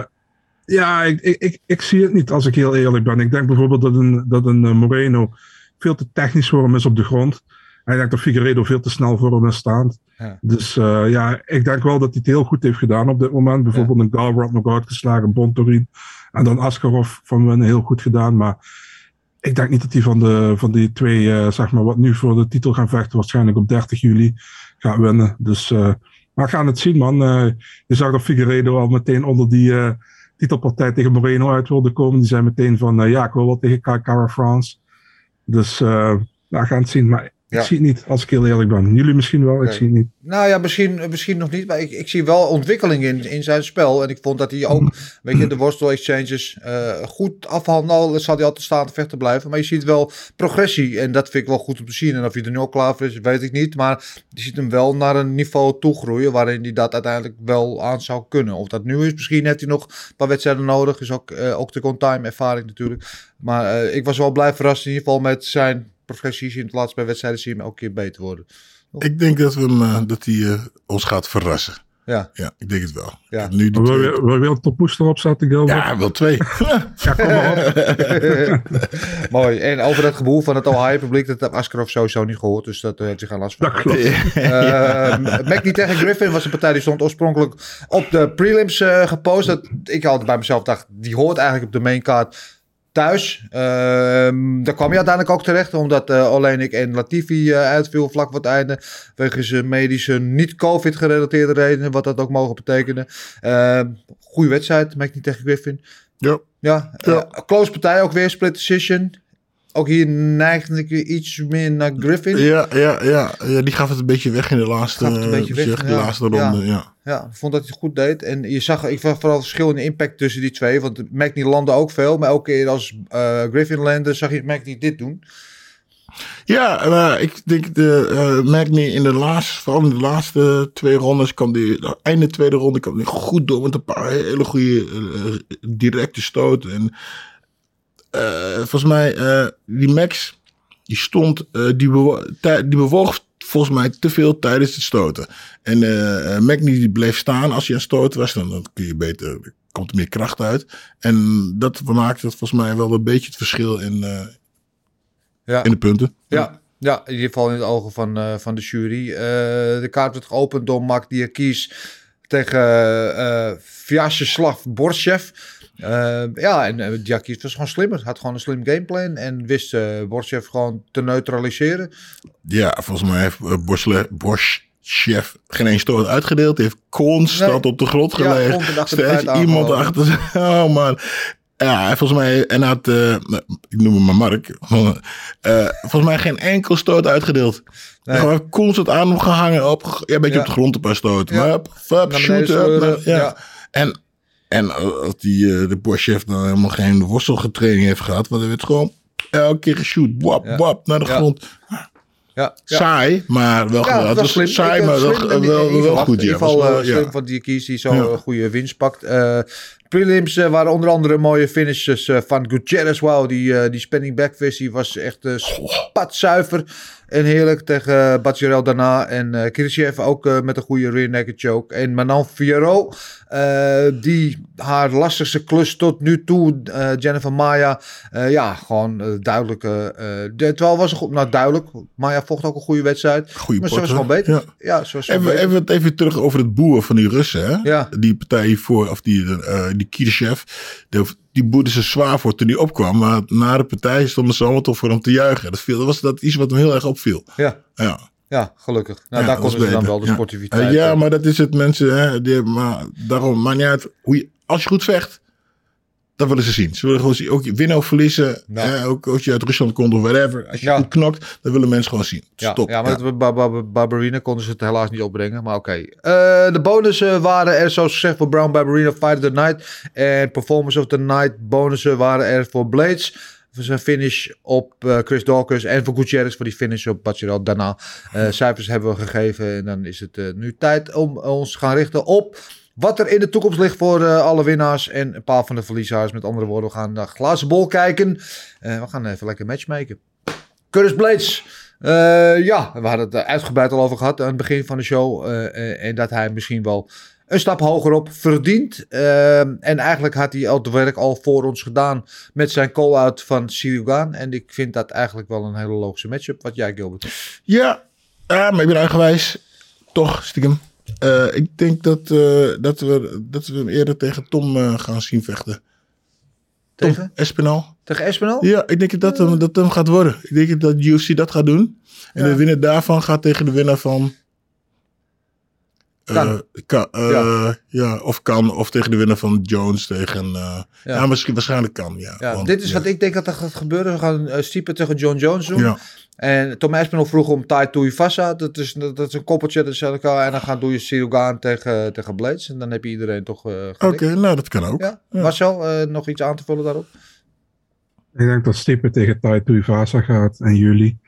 ja, ik, ik, ik, ik, zie het niet als ik heel eerlijk ben. Ik denk bijvoorbeeld dat een, dat een uh, Moreno veel te technisch voor hem is op de grond. En ik denk dat Figueiredo veel te snel voor hem is staand. Ja. Dus uh, ja, ik denk wel dat hij het heel goed heeft gedaan op dit moment. Bijvoorbeeld ja. een Galbraith nog uitgeslagen, Bontorin. En dan Askarov van Winnen heel goed gedaan. Maar ik denk niet dat hij van, de, van die twee, uh, zeg maar, wat nu voor de titel gaan vechten, waarschijnlijk op 30 juli gaat winnen. Dus, uh, maar we gaan het zien, man. Uh, je zag dat Figueiredo al meteen onder die titelpartij tegen Moreno uit wilde komen. Die zei meteen van, ja, ik wil wel tegen Cara France. Dus we gaan het zien. Maar ik zie het niet, als ik heel eerlijk ben. Jullie misschien wel, ik zie het niet. Nou ja, misschien, misschien nog niet. Maar ik, ik zie wel ontwikkeling in, in zijn spel. En ik vond dat hij ook, weet je, de worstel exchanges uh, goed afhandelde. zal hij altijd staan te vechten blijven. Maar je ziet wel progressie. En dat vind ik wel goed om te zien. En of hij er nu al klaar voor is, weet ik niet. Maar je ziet hem wel naar een niveau toegroeien. Waarin hij dat uiteindelijk wel aan zou kunnen. Of dat nu is, misschien heeft hij nog een paar wedstrijden nodig. Is ook, uh, ook de on-time ervaring natuurlijk. Maar uh, ik was wel blij verrast in ieder geval met zijn progressies in het laatste bij wedstrijden zie je hem elke keer beter worden. Ik denk dat, we hem, uh, dat hij uh, ons gaat verrassen. Ja. ja, ik denk het wel. Ja. Nu wil, twee... je, wil je een topmoes erop zetten, Gilbert? Ja, wel twee. ja, kom maar op. Mooi. En over het geboel van het Ohio-publiek, dat heeft Askarov sowieso niet gehoord. Dus dat uh, heeft hij geen last van. Dat klopt. Uh, tegen Griffin was een partij die stond oorspronkelijk op de prelims uh, gepost. Dat ik altijd bij mezelf dacht, die hoort eigenlijk op de maincard thuis. Uh, daar kwam je uiteindelijk ook terecht, omdat uh, Olenik en Latifi uh, uitviel vlak voor het einde. Wegens medische, niet-COVID gerelateerde redenen, wat dat ook mogen betekenen. goede wedstrijd, maak niet tegen Griffin. Ja. Ja, ja. close partij ook weer, split decision. Ook hier neigde ik iets meer naar Griffin. Ja, ja, ja. ja die gaf het een beetje weg in de laatste, weg, zeg, de laatste ronde. Ja. Ja. Vond dat hij het goed deed. En je zag, ik zag vooral verschil in impact tussen die twee. Want McNee landde ook veel. Maar elke keer als uh, Griffin landde, zag je McNee dit doen. Ja, ik denk de uh, McNee in de laatste, vooral in de laatste twee rondes, kwam die, einde tweede ronde kwam die goed door met een paar hele goede uh, directe stoten. En volgens mij, die Max, die stond, die, bewo die bewoog volgens mij te veel tijdens het stoten. En uh, McNee die bleef staan als hij aan stoten was. Dan, dan kun je beter, komt er meer kracht uit. En dat maakt het volgens mij wel een beetje het verschil in, uh, ja. in de punten. Ja. Ja, in ieder geval in het ogen van, uh, van de jury. de kaart werd geopend door Mark Diakis tegen uh, Vyacheslav Borshev. Uh, ja, en uh, Diakis was gewoon slimmer. Had gewoon een slim gameplan en wist uh, Borshev gewoon te neutraliseren. Ja, volgens mij heeft uh, Borsle, Borshev geen één stoot uitgedeeld. Hij heeft constant nee. op de grond gelegen. Ja, Steeds iemand achter. Oh man. Ja, en volgens mij, en had, eh, ik noem hem maar Mark, eh, volgens mij geen enkel stoot uitgedeeld. Nee. Gewoon constant aan hem gehangen, op, ja, een beetje Ja. op de grond een paar stoten. Ja. Maar up, up, shoot, up, ja. En, en eh, als die, eh, de Boschef dan helemaal geen worstelgetraining heeft gehad, want hij werd gewoon elke keer geshoot, wap, Ja. wap, naar de Ja. grond. Ja, ja. Saai, maar wel, Ja, wel was saai, maar wel, wel, wel, goed. In ieder geval eh, slim van die kies die zo Ja. een goede winst pakt. Prelims eh, waren onder andere mooie finishes eh, van Gutierrez. Wauw, die, eh, die spinning back versie was echt spatzuiver en heerlijk tegen Bacirel daarna. En Khrushchev ook met een goede rear naked choke. En Manon eh, die haar lastigste klus tot nu toe, Jennifer Maya, ja, gewoon duidelijk. de- terwijl was een goed, nou duidelijk, Maya vocht ook een goede wedstrijd. Goeie maar ze was gewoon beter. Ja. Ja, ze was gewoon Even, beter. even, even terug over het boeren van die Russen. Hè? Ja. Die partij hiervoor, of die, die Kirchev, die, die boerde ze zwaar voor toen hij opkwam. Maar na de partij stonden ze allemaal toch voor hem te juichen. Dat, viel, dat was dat iets wat hem heel erg opviel. Ja, Ja, ja gelukkig. Nou, Ja, daar konden ze dan wel de sportiviteit. Ja, maar dat is het mensen. Hè, die, maar daarom maakt niet uit. Hoe je, als je goed vecht, dat willen ze zien. Ze willen gewoon zien. Ook je winnen of verliezen. Ja. Hè, ook als je uit Rusland komt of whatever. Als je Ja. goed knokt, dan willen mensen gewoon zien. Ja, Stop. ja, maar Ja. Bar- Bar- Barbarina konden ze het helaas niet opbrengen, maar oké. Eh, de bonussen waren er, zoals gezegd, voor Brown Barbarina Fight of the Night. En Performance of the Night bonussen waren er voor Blades. Voor zijn finish op eh, Chris Dawkins. En voor Gutierrez voor die finish op Bacirel daarna. Eh, cijfers hebben we gegeven. En dan is het eh, nu tijd om ons te gaan richten op... Wat er in de toekomst ligt voor eh, alle winnaars en een paar van de verliezers. Met andere woorden, we gaan naar glazen bol kijken. Eh, we gaan even lekker matchmaken. Curtis Blades. Eh, ja, we hadden het uitgebreid al over gehad aan het begin van de show. en dat hij misschien wel een stap hoger op verdient. En eigenlijk had hij al het werk al voor ons gedaan met zijn call-out van Sirugan. En ik vind dat eigenlijk wel een hele logische matchup. Wat jij, Gilbert? Ja, ja, maar ik ben eigenwijs. Toch, stiekem. Eh, ik denk dat, eh, dat, we, dat we hem eerder tegen Tom eh, gaan zien vechten. Tom Tegen? Espinal. Tegen Espinal? Ja, ik denk dat hem, dat hem gaat worden. Ik denk dat UFC dat gaat doen. En Ja. de winnaar daarvan gaat tegen de winnaar van... Kan. kan, eh, ja. of kan. Of tegen de winnaar van Jones tegen... ja. Ja. misschien waarschijnlijk kan, ja. Ja, Want, dit is ja. wat ik denk dat er gaat gebeuren. We gaan Stiepen tegen John Jones doen. En Tom Espinal vroeg om Tai Tuivasa. Dat is, dat is een koppeltje tussen elkaar. En dan gaan doe je Sirugan tegen, tegen Blades. En dan heb je iedereen toch uh, Oké, nou dat kan ook. Ja. Ja. Marcel, uh, nog iets aan te vullen daarop? Ik denk dat Stippen tegen Tai Tuivasa gaat in juli.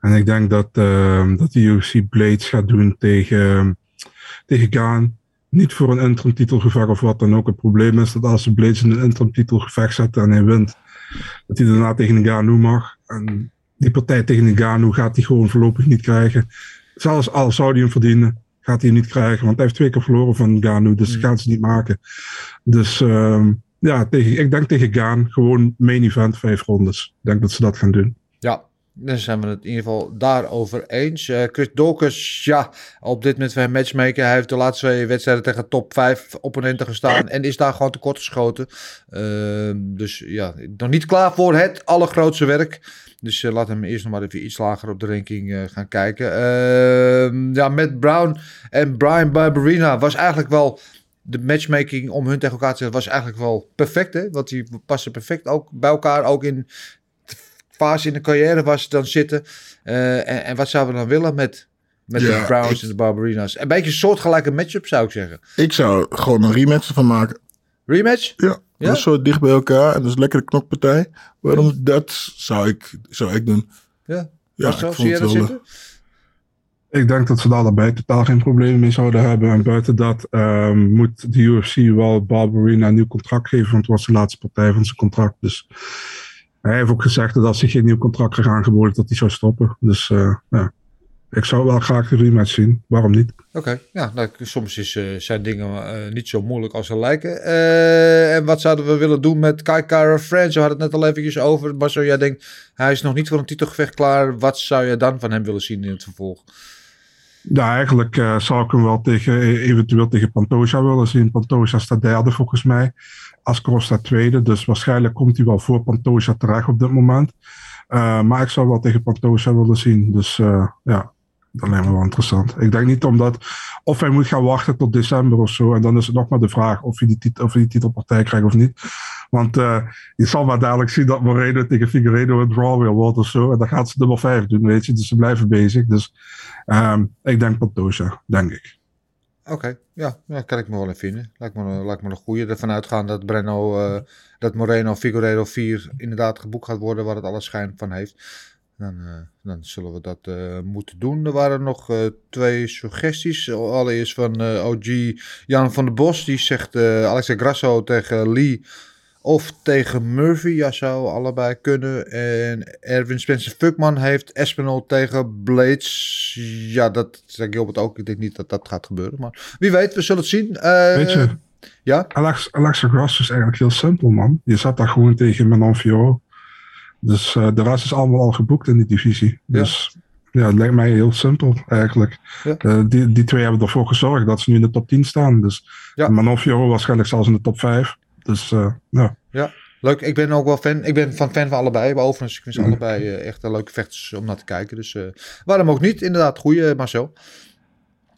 En ik denk dat, uh, dat de UFC Blades gaat doen tegen, tegen Gaan. Niet voor een interim titelgevecht of wat dan ook. Het probleem is dat als ze Blades in een interim titelgevecht zetten en hij wint, dat hij daarna tegen een Ganu mag. En die partij tegen Ganu gaat hij gewoon voorlopig niet krijgen. Zelfs al zou hij hem verdienen, gaat hij hem niet krijgen. Want hij heeft twee keer verloren van Ganu, dus mm. gaan ze niet maken. Dus uh, ja, tegen, ik denk tegen Gaan gewoon main event, vijf rondes. Ik denk dat ze dat gaan doen. Ja, dan zijn we het in ieder geval daarover eens. Uh, Chris Dawkins, ja, op dit moment zijn matchmaker. Hij heeft de laatste twee wedstrijden tegen top 5 opponenten gestaan. En is daar gewoon tekort geschoten. Uh, dus ja, nog niet klaar voor het allergrootste werk. Dus uh, laat hem eerst nog maar even iets lager op de ranking uh, gaan kijken. Uh, ja, Matt Brown en Brian Barberina was eigenlijk wel... De matchmaking om hun tegen elkaar te zetten was eigenlijk wel perfect. Hè? Want die passen perfect ook bij elkaar. Ook in fase in de carrière waar ze dan zitten. Uh, en, en, wat zouden we dan willen met, met ja, de Browns ik, en de Barbarinas? Een beetje een soortgelijke matchup zou ik zeggen. Ik zou gewoon een rematch ervan maken. Rematch? Ja. ja? Dat is zo dicht bij elkaar en dat is een lekkere knokpartij. Waarom dat zou ik, zou ik doen. Ja, ja zo, zie je dat zitten? Ik denk dat ze daar allebei totaal geen problemen mee zouden hebben. En buiten dat um, moet de UFC wel Barbarina een nieuw contract geven, want het was de laatste partij van zijn contract. Dus hij heeft ook gezegd dat als hij geen nieuw contract krijgt aangeboden, dat hij zou stoppen. Dus uh, ja, ik zou wel graag de rematch zien. Waarom niet? Oké, okay. ja, nou, soms is, uh, zijn dingen uh, niet zo moeilijk als ze lijken. Uh, en wat zouden we willen doen met Kai Kara France? We hadden het net al eventjes over. Maar zo jij denkt, hij is nog niet voor een titelgevecht klaar. Wat zou je dan van hem willen zien in het vervolg? Ja, eigenlijk zou ik hem wel tegen, eventueel tegen Pantoja willen zien. Pantoja staat derde volgens mij. Askarov staat tweede. Dus waarschijnlijk komt hij wel voor Pantoja terecht op dit moment. Maar ik zou wel tegen Pantoja willen zien. Dus ja, dat lijkt me wel interessant. Ik denk niet omdat... Of hij moet gaan wachten tot december of zo. En dan is het nog maar de vraag of hij die, of die titelpartij krijgt of niet. Want eh, je zal maar dadelijk zien dat Moreno tegen Figueiredo een draw wil worden of zo. En dan gaat ze nummer 5 doen, weet je. Dus ze blijven bezig. Dus ehm, ik denk Pantoja, denk ik. Oké, ja, ja, kan ik me wel in vinden. Lijkt me, me een goede. Ervan uitgaan dat Breno, eh, dat Moreno Figueiredo 4 inderdaad geboekt gaat worden, waar het alle schijn van heeft. Dan, eh, dan zullen we dat eh, moeten doen. Er waren nog eh, twee suggesties. Allereerst van OG Jan van der Bos. Die zegt Alexa Grasso tegen Lee of tegen Murphy. Ja, zou allebei kunnen. En Erwin Spencer Fuckman heeft Espinol tegen Blades. Ja, dat zeg Gilbert ook. Ik denk niet dat dat gaat gebeuren. Maar wie weet, we zullen het zien. Weet je, Ja? Alex, Alexa Grasso is eigenlijk heel simpel, man. Je zat daar gewoon tegen Manon. Dus eh, de rest is allemaal al geboekt in die divisie. Dus ja, het lijkt mij heel simpel eigenlijk. Ja. Eh, die, die twee hebben ervoor gezorgd dat ze nu in de top 10 staan. Dus Ja. Manon Fiorot waarschijnlijk zelfs in de top 5. Dus eh, ja. Ja, leuk. Ik ben ook wel fan. Ik ben van fan van allebei. Maar overigens, ik vind ze Mhm. allebei echt een leuke vechters om naar te kijken. Dus waarom ook niet? Inderdaad, goeie Marcel.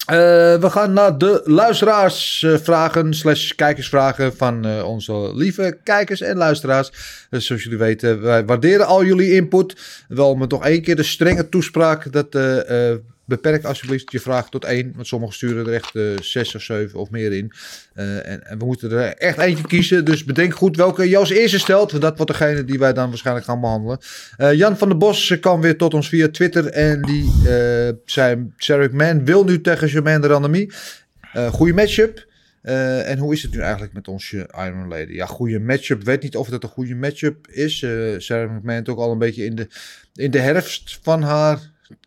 Eh, we gaan naar de luisteraarsvragen slash kijkersvragen van eh, onze lieve kijkers en luisteraars. Dus zoals jullie weten, wij waarderen al jullie input. Wel met nog één keer de strenge toespraak dat eh, eh, beperk alsjeblieft je vraag tot één. Want sommigen sturen er echt eh, zes of zeven of meer in. Eh, en, we moeten er echt eentje kiezen. Dus bedenk goed welke je als eerste stelt. Dat wordt degene die wij dan waarschijnlijk gaan behandelen. Eh, Jan van der Bos kwam weer tot ons via Twitter. En die zei: Sarah Man wil nu tegen Germaine de Randamie. Eh goede matchup. En hoe is het nu eigenlijk met onze Iron Lady? Ja, goede matchup. Weet niet of dat een goede matchup is. Eh Sarah McMahon ook al een beetje in de, in de herfst van haar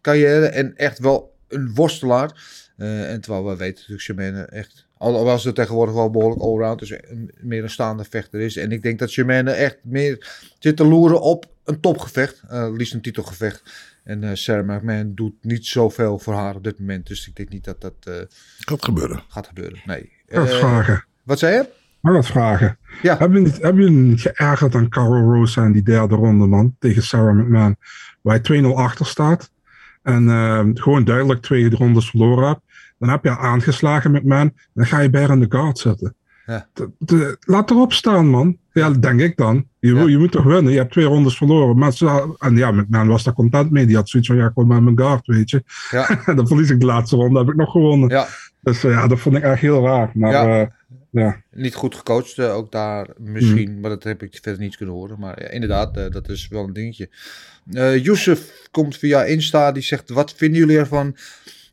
carrière. En echt wel een worstelaar. Eh, en terwijl we weten natuurlijk Germaine echt... Al was het tegenwoordig wel behoorlijk allround. Dus een- meer een staande vechter is. En ik denk dat Germaine echt meer zit te loeren op een topgevecht. eh liefst een titelgevecht. En eh Sarah McMahon doet niet zoveel voor haar op dit moment. Dus ik denk niet dat dat Gaat gebeuren. gaat gebeuren. Nee. Eh, vragen? wat zei je? Ik wat vragen? Ja. Heb je, niet, heb je niet geërgerd aan Carol Rosa in die derde ronde, man? Tegen Sarah McMahon. Waar je 2-0 achter staat. En eh, gewoon duidelijk twee rondes verloren hebt. Dan heb je aangeslagen McMahon. Dan ga je bij in de guard zetten. Ja. De- de- laat erop staan, man. Ja, denk ik dan. Je, Ja. je moet toch winnen? Je hebt twee rondes verloren. Maar ze, en ja, McMahon was daar content mee. Die had zoiets van, ja, kom maar mijn guard, weet je. Ja. dan verlies ik de laatste ronde, heb ik nog gewonnen. Ja. Dus eh, ja, dat vond ik echt heel raar. Maar Ja. Ja. Niet goed gecoacht, eh, ook daar misschien. Maar dat heb ik verder niet kunnen horen. Maar ja, inderdaad, eh, dat is wel een dingetje. Youssef komt via Insta. Die zegt, wat vinden jullie ervan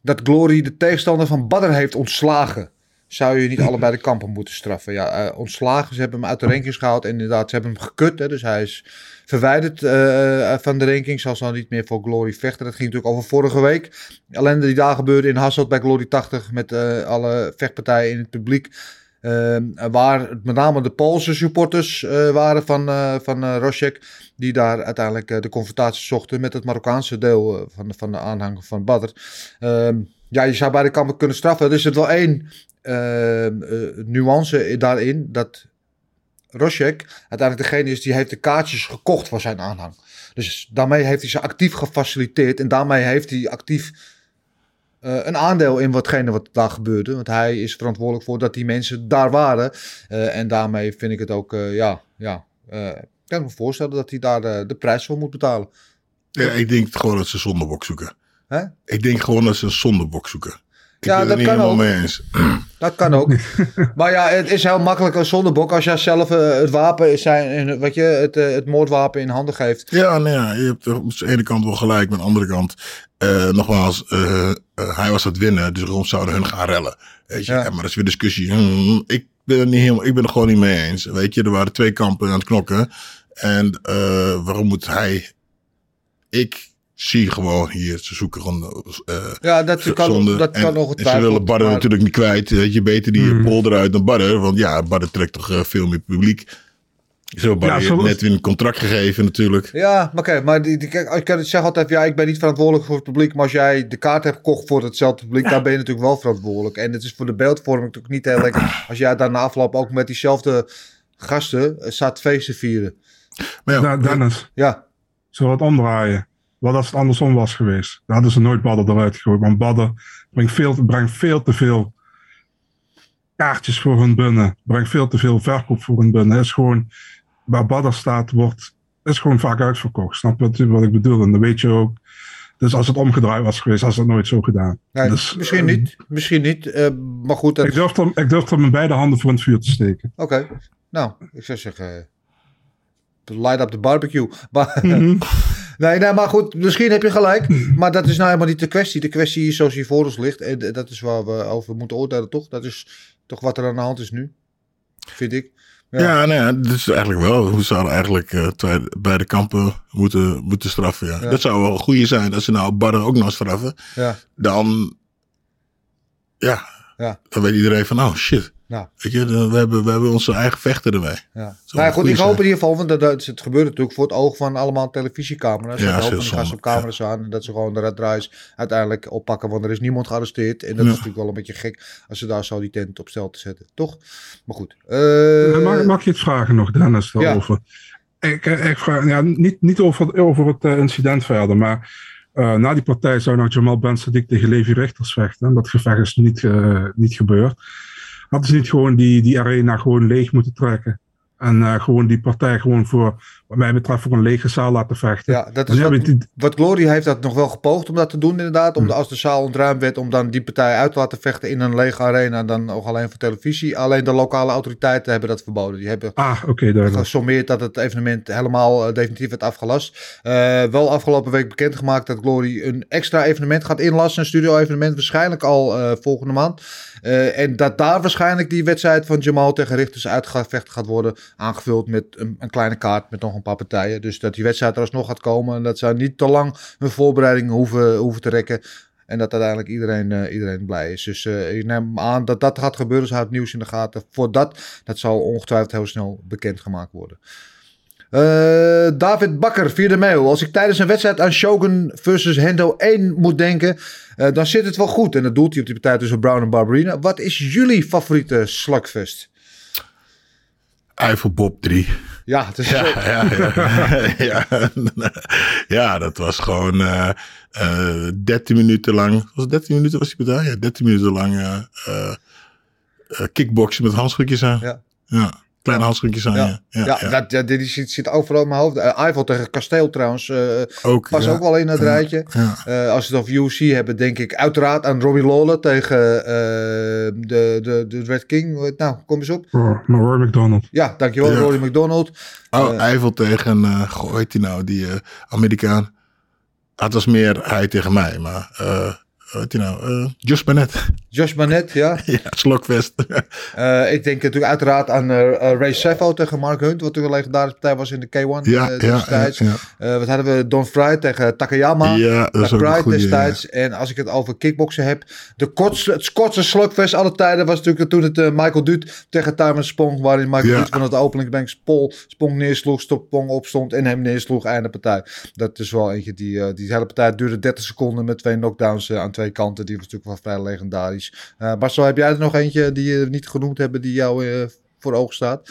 dat Glory de tegenstander van Badr heeft ontslagen? Zou je niet allebei de kampen moeten straffen? Ja, ontslagen. Ze hebben hem uit de rankings gehaald. En inderdaad, ze hebben hem gekut. Hè, dus hij is verwijderd van de rankings. Zal zo niet meer voor Glory vechten. Dat ging natuurlijk over vorige week. Ellende die daar gebeurde in Hasselt bij Glory 80. Met alle vechtpartijen in het publiek. Ehm, waar met name de Poolse supporters eh, waren van, eh van eh, Rosjek. Die daar uiteindelijk de confrontatie zochten met het Marokkaanse deel van, van de aanhang van Badr. Ehm, ja, je zou beide kampen kunnen straffen. Er is er wel één ehm, eh, nuance daarin. Dat Rosjek uiteindelijk degene is die heeft de kaartjes gekocht voor zijn aanhang. Dus daarmee heeft hij ze actief gefaciliteerd. En daarmee heeft hij actief eh, een aandeel in watgene wat daar gebeurde. Want hij is verantwoordelijk voor dat die mensen daar waren. Eh, en daarmee vind ik het ook, eh, ja, ja eh, ik kan me voorstellen dat hij daar de, de prijs voor moet betalen. Ja, ik denk gewoon dat ze een zondebok zoeken. Hè? Ik denk gewoon dat ze een zondebok zoeken. Ik Ja, ben dat niet kan helemaal ook. mee eens. Dat kan ook. maar ja, het is heel makkelijk een zondebok als jij zelf het wapen, zijn, wat je, het, het moordwapen in handen geeft. Ja, nou ja, je hebt er op de ene kant wel gelijk, maar aan de andere kant, eh, nogmaals, eh, eh, hij was aan het winnen, dus waarom zouden hun gaan rellen? Weet je, Ja. En maar dat is weer discussie. Hmm, ik ben het niet helemaal, ik ben er gewoon niet mee eens. Weet je, er waren twee kampen aan het knokken. En eh, waarom moet hij? Ik zie gewoon hier, ze zoeken gewoon. eh, Ja, dat kan, zonde. dat En- kan nog En ze willen maar- natuurlijk niet kwijt. Weet je, beter die Hmm. pol eruit dan Badder. Want ja, Badder trekt toch veel meer publiek. Zo, Ja, heeft zo- net weer een contract gegeven natuurlijk. Ja, maar oké, maar die, die, kijk, ik kan het zeggen altijd, ja, ik ben niet verantwoordelijk voor het publiek, maar als jij de kaart hebt gekocht voor hetzelfde publiek, daar ben je natuurlijk wel verantwoordelijk. En het is voor de beeldvorming natuurlijk niet heel lekker als jij daarna afloop ook met diezelfde gasten eh, staat feesten vieren. Maar ja, Da- Dennis, Ja, zullen we het omdraaien? Wat als het andersom was geweest? Dan hadden ze nooit Badden eruit gegooid. Want Badden brengt veel, brengt veel te veel kaartjes voor hun binnen. Brengt veel te veel verkoop voor hun binnen. Hij is gewoon waar Badder staat, wordt, is gewoon vaak uitverkocht. Snap je wat, ik bedoel? En dan weet je ook. Dus als het omgedraaid was geweest, had ze het nooit zo gedaan. Nee, dus, misschien eh, niet. Misschien niet. eh, maar goed, dat... Ik durf, er, ik durf er mijn beide handen voor het vuur te steken. Oké. Nou, ik zou zeggen... eh, Light up the barbecue. Maar, Mhm. nee, nee, maar goed, misschien heb je gelijk. Maar dat is nou helemaal niet de kwestie. De kwestie is zoals hier voor ons ligt. En eh, dat is waar we over moeten oordelen, toch? Dat is toch wat er aan de hand is nu. Vind ik. Ja. Ja, nee, ja, dit is eigenlijk wel. Hoe zouden eigenlijk twee, beide kampen moeten, moeten straffen. Ja. Ja. Dat zou wel een goede zijn. Als ze nou Barre ook nog straffen. Ja. Dan, ja, Ja. dan weet iedereen van, oh shit. Nou. Weet je, dan- we hebben, we hebben onze eigen vechter ermee. Ja. Nou ja, goed, ik hoop in ieder geval, want dat, dat, het gebeurt natuurlijk voor het oog van allemaal televisiecamera's. Ja, Ja, dat gasten op camera's aan en dat ze gewoon de red draais uiteindelijk oppakken, want er is niemand gearresteerd. En dat Ja. is natuurlijk wel een beetje gek als ze daar zo die tent op stel te zetten, toch? Maar goed. eh, mag, mag je iets vragen nog, Dennis, daarover? Ik, ik vraag, ja, niet, niet over, over het eh, incident verder, maar eh, na die partij zou nou Jamal Ben Sadiq tegen Levi Richters vechten. En dat gevecht is niet, eh, niet gebeurd. Hadden ze niet gewoon die, die arena gewoon leeg moeten trekken? En eh, gewoon die partij gewoon voor, wat mij betreft, voor een lege zaal laten vechten. Ja, dat is wat, je die- wat Glory heeft dat nog wel gepoogd om dat te doen inderdaad. Om de, als de zaal ontruimd werd, om dan die partij uit te laten vechten in een lege arena. Dan nog alleen voor televisie. Alleen de lokale autoriteiten hebben dat verboden. Die hebben Ah, oké, duidelijk. gesommeerd dat het evenement helemaal eh, definitief werd afgelast. Eh, wel afgelopen week bekendgemaakt dat Glory een extra evenement gaat inlassen. Een studio-evenement, waarschijnlijk al eh, volgende maand. En dat daar waarschijnlijk die wedstrijd van Jamal tegen Richters uitgevecht gaat worden. Aangevuld met een, een kleine kaart met nog een paar partijen. Dus dat die wedstrijd er alsnog gaat komen. En dat zij niet te lang hun voorbereidingen hoeven, hoeven te rekken. En dat uiteindelijk iedereen, eh, iedereen blij is. Dus eh, ik neem aan dat dat gaat gebeuren. Dus houd het nieuws in de gaten. Voor dat, dat zal ongetwijfeld heel snel bekendgemaakt worden. Eh, David Bakker, vierde mail. Als ik tijdens een wedstrijd aan Shogun versus Hendo 1 moet denken, dan zit het wel goed. En dat doelt hij op die partij tussen Brown en Barberina. Wat is jullie favoriete slugfest? Eiffel Bob 3. Ja, het is Ja, ja, ja. ja. ja, dat was gewoon eh eh 13 minuten lang. Was het 13 minuten was die partij? Ja, 13 minuten lang eh, kickboksen met handschoentjes aan. Ja. Ja, kleine handschoentjes aan. Ja, Ja, ja, ja, ja. Dat, dit zit, zit overal in mijn hoofd. Uh, Eiffel tegen Kasteel trouwens. eh ook, pas ja. ook wel in het rijtje. ja. Eh, als we het over UFC hebben, denk ik uiteraard aan Robbie Lawler tegen eh, de, de, de Red King. Nou, kom eens op. Maar Roy McDonald. Ja, dankjewel, Ja. Rory McDonald. Oh, Eiffel tegen, eh goh, heet die nou, die eh, Amerikaan. Het was meer hij tegen mij, maar heet die nou, eh Josh Barnett. Josh Barnett, ja. ja, slokvest. Eh, ik denk natuurlijk uiteraard aan eh, Ray Sefo tegen Mark Hunt, wat natuurlijk een legendarische partij was in de K1 ja, ja, destijds. ja, wat hadden we? Don Fry tegen Takayama. Ja, dat goeie, destijds. En als ik het over kickboksen heb. De kortste, het kortste slugfest alle tijden was natuurlijk toen het Michael Duut tegen Timon Spong. Waarin Michael. Duut van het openingsbank Spol, Spong neersloeg, Spong opstond en hem neersloeg. Einde partij. Dat is wel eentje die, die hele partij duurde 30 seconden met twee knockdowns aan twee kanten. Die was natuurlijk wel vrij legendarisch. Eh Marcel, heb jij er nog eentje die je niet genoemd hebben die jou eh, voor ogen staat?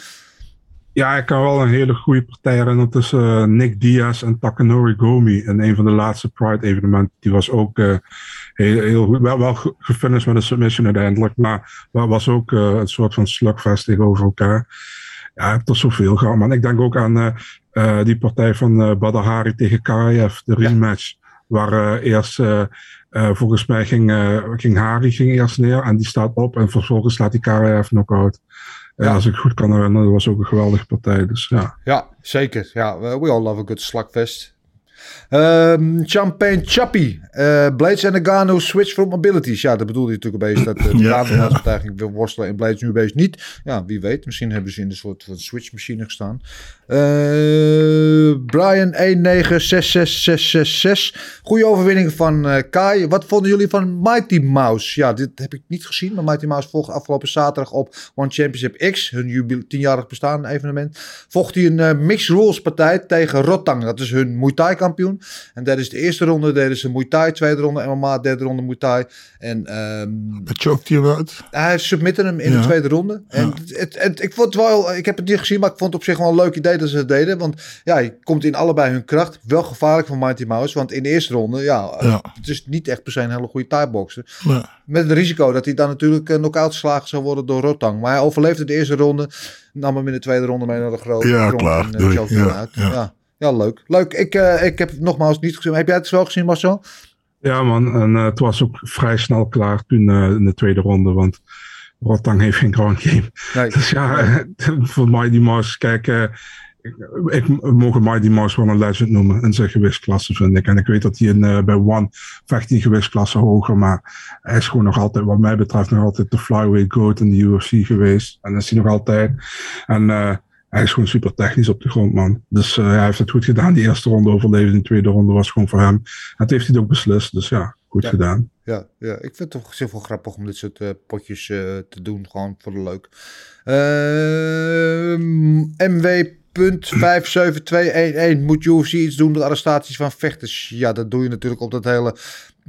Ja, ik kan wel een hele goede partij herinneren tussen eh, Nick Diaz en Takanori Gomi. In een van de laatste Pride-evenementen. Die was ook heel, heel goed. Wel, wel ge- gefinished met een submission uiteindelijk. Maar wa- was ook een soort van slugfest tegenover elkaar. Ja, ik heb er zoveel gehad. Maar ik denk ook aan die partij van eh Badr Hari tegen Karayev. De rematch. Waar eh, eerst... eh, eh, volgens mij ging, ging Hari ging eerst neer en die staat op en vervolgens slaat die Karayev knock-out. Ja, als ik goed kan herinneren, dat was ook een geweldige partij. Dus ja. Ja, zeker. Ja, we we all love a good slugfest. Ehm Champagne Chappie. Eh, Blades en Nagano switch from abilities. Ja, dat bedoelde je natuurlijk een beetje. Dat uh, de Ja, ja, partij wil worstelen en Blades nu een beetje niet. Ja, wie weet. Misschien hebben ze in een soort van switchmachine gestaan. Eh Brian 196666. Goede overwinning van eh, Kai. Wat vonden jullie van Mighty Mouse? Ja, dit heb ik niet gezien. Maar Mighty Mouse volgt afgelopen zaterdag op One Championship X. Hun 10-jarig bestaan evenement. Vocht hij een eh, mixed rules partij tegen Rotang. Dat is hun Muay Thai. Wereldkampioen. En dat is de eerste ronde, deden ze Muay Thai. Tweede ronde MMA, derde ronde Muay Thai. En Het choked hij hem uit. hij submitte hem in Ja. de tweede ronde. En Ja. het, het, ik vond het wel, ik heb het niet gezien, maar ik vond het op zich wel een leuk idee dat ze het deden. Want ja, je komt in allebei hun kracht. Wel gevaarlijk voor Mighty Mouse, want in de eerste ronde, ja, Ja. het is niet echt per se een hele goede thai-boxer. Met het risico dat hij dan natuurlijk uh, knock-out geslagen zou worden door Rotang. Maar hij overleefde de eerste ronde, nam hem in de tweede ronde mee naar de grote Ja, klaar. en, eh. Ja. Ja. leuk. Leuk. Ik, eh, ik heb het nogmaals niet gezien. Heb jij het wel gezien, Marcel? Ja, man. En eh, het was ook vrij snel klaar toen eh, in de tweede ronde. Want Rotang heeft geen ground game. Nee. Dus ja, voor Mighty Mouse, kijk, ik, ik mogen Mighty Mouse wel een legend noemen in zijn gewichtsklasse, vind ik. En ik weet dat hij in, bij One vecht die gewichtsklasse hoger, maar hij is gewoon nog altijd, wat mij betreft, nog altijd de flyweight goat in de UFC geweest. En dat is hij nog altijd. En hij is gewoon super technisch op de grond, man. Dus eh, hij heeft het goed gedaan. Die eerste ronde overleefde, de tweede ronde was gewoon voor hem. Dat heeft hij ook beslist, dus ja, goed Ja. gedaan. Ja, ja, ik vind het toch heel veel grappig om dit soort eh, potjes eh, te doen. Gewoon voor de leuk. Ehm MW.57211 moet UFC iets doen met arrestaties van vechters. Ja, dat doe je natuurlijk op dat hele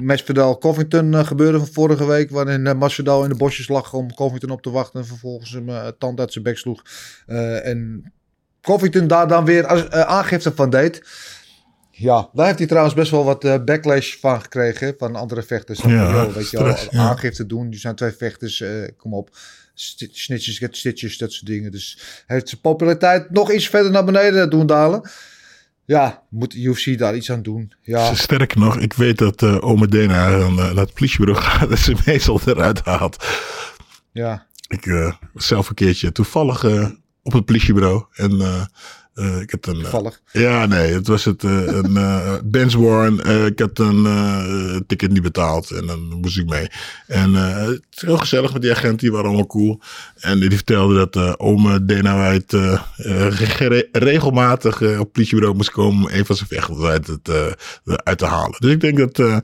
Masvidal Covington eh, gebeuren van vorige week. Waarin uh, Masvidal in de bosjes lag om Covington op te wachten. En vervolgens hem uh, tand uit zijn bek sloeg. Uh, en Covington daar dan weer als, uh, aangifte van deed. Ja, daar heeft hij trouwens best wel wat backlash van gekregen van andere vechters. Ja, Yo, weet je wel, ja. aangifte doen. Die zijn twee vechters, kom op. Snitches get stitches, dat soort dingen. Dus heeft zijn populariteit nog iets verder naar beneden doen dalen. Ja, moet UFC daar iets aan doen. Ja, Sterker nog, ik weet dat uh, Ome Dena uh, naar het politiebureau gaat en zijn meestal eruit haalt. ja. Ik uh, zelf een keertje toevallig op het politiebureau en uh, ik had een. Toevallig. ja, nee, het was het. Uh, een Benz Warren. ik had een ticket niet betaald en dan moest ik mee. En het is heel gezellig met die agent, die waren allemaal cool. En die vertelde dat uh, White uh, re regelmatig op het politiebureau moest komen om een van zijn vechters uit, het, uh, uit te halen. Dus ik denk dat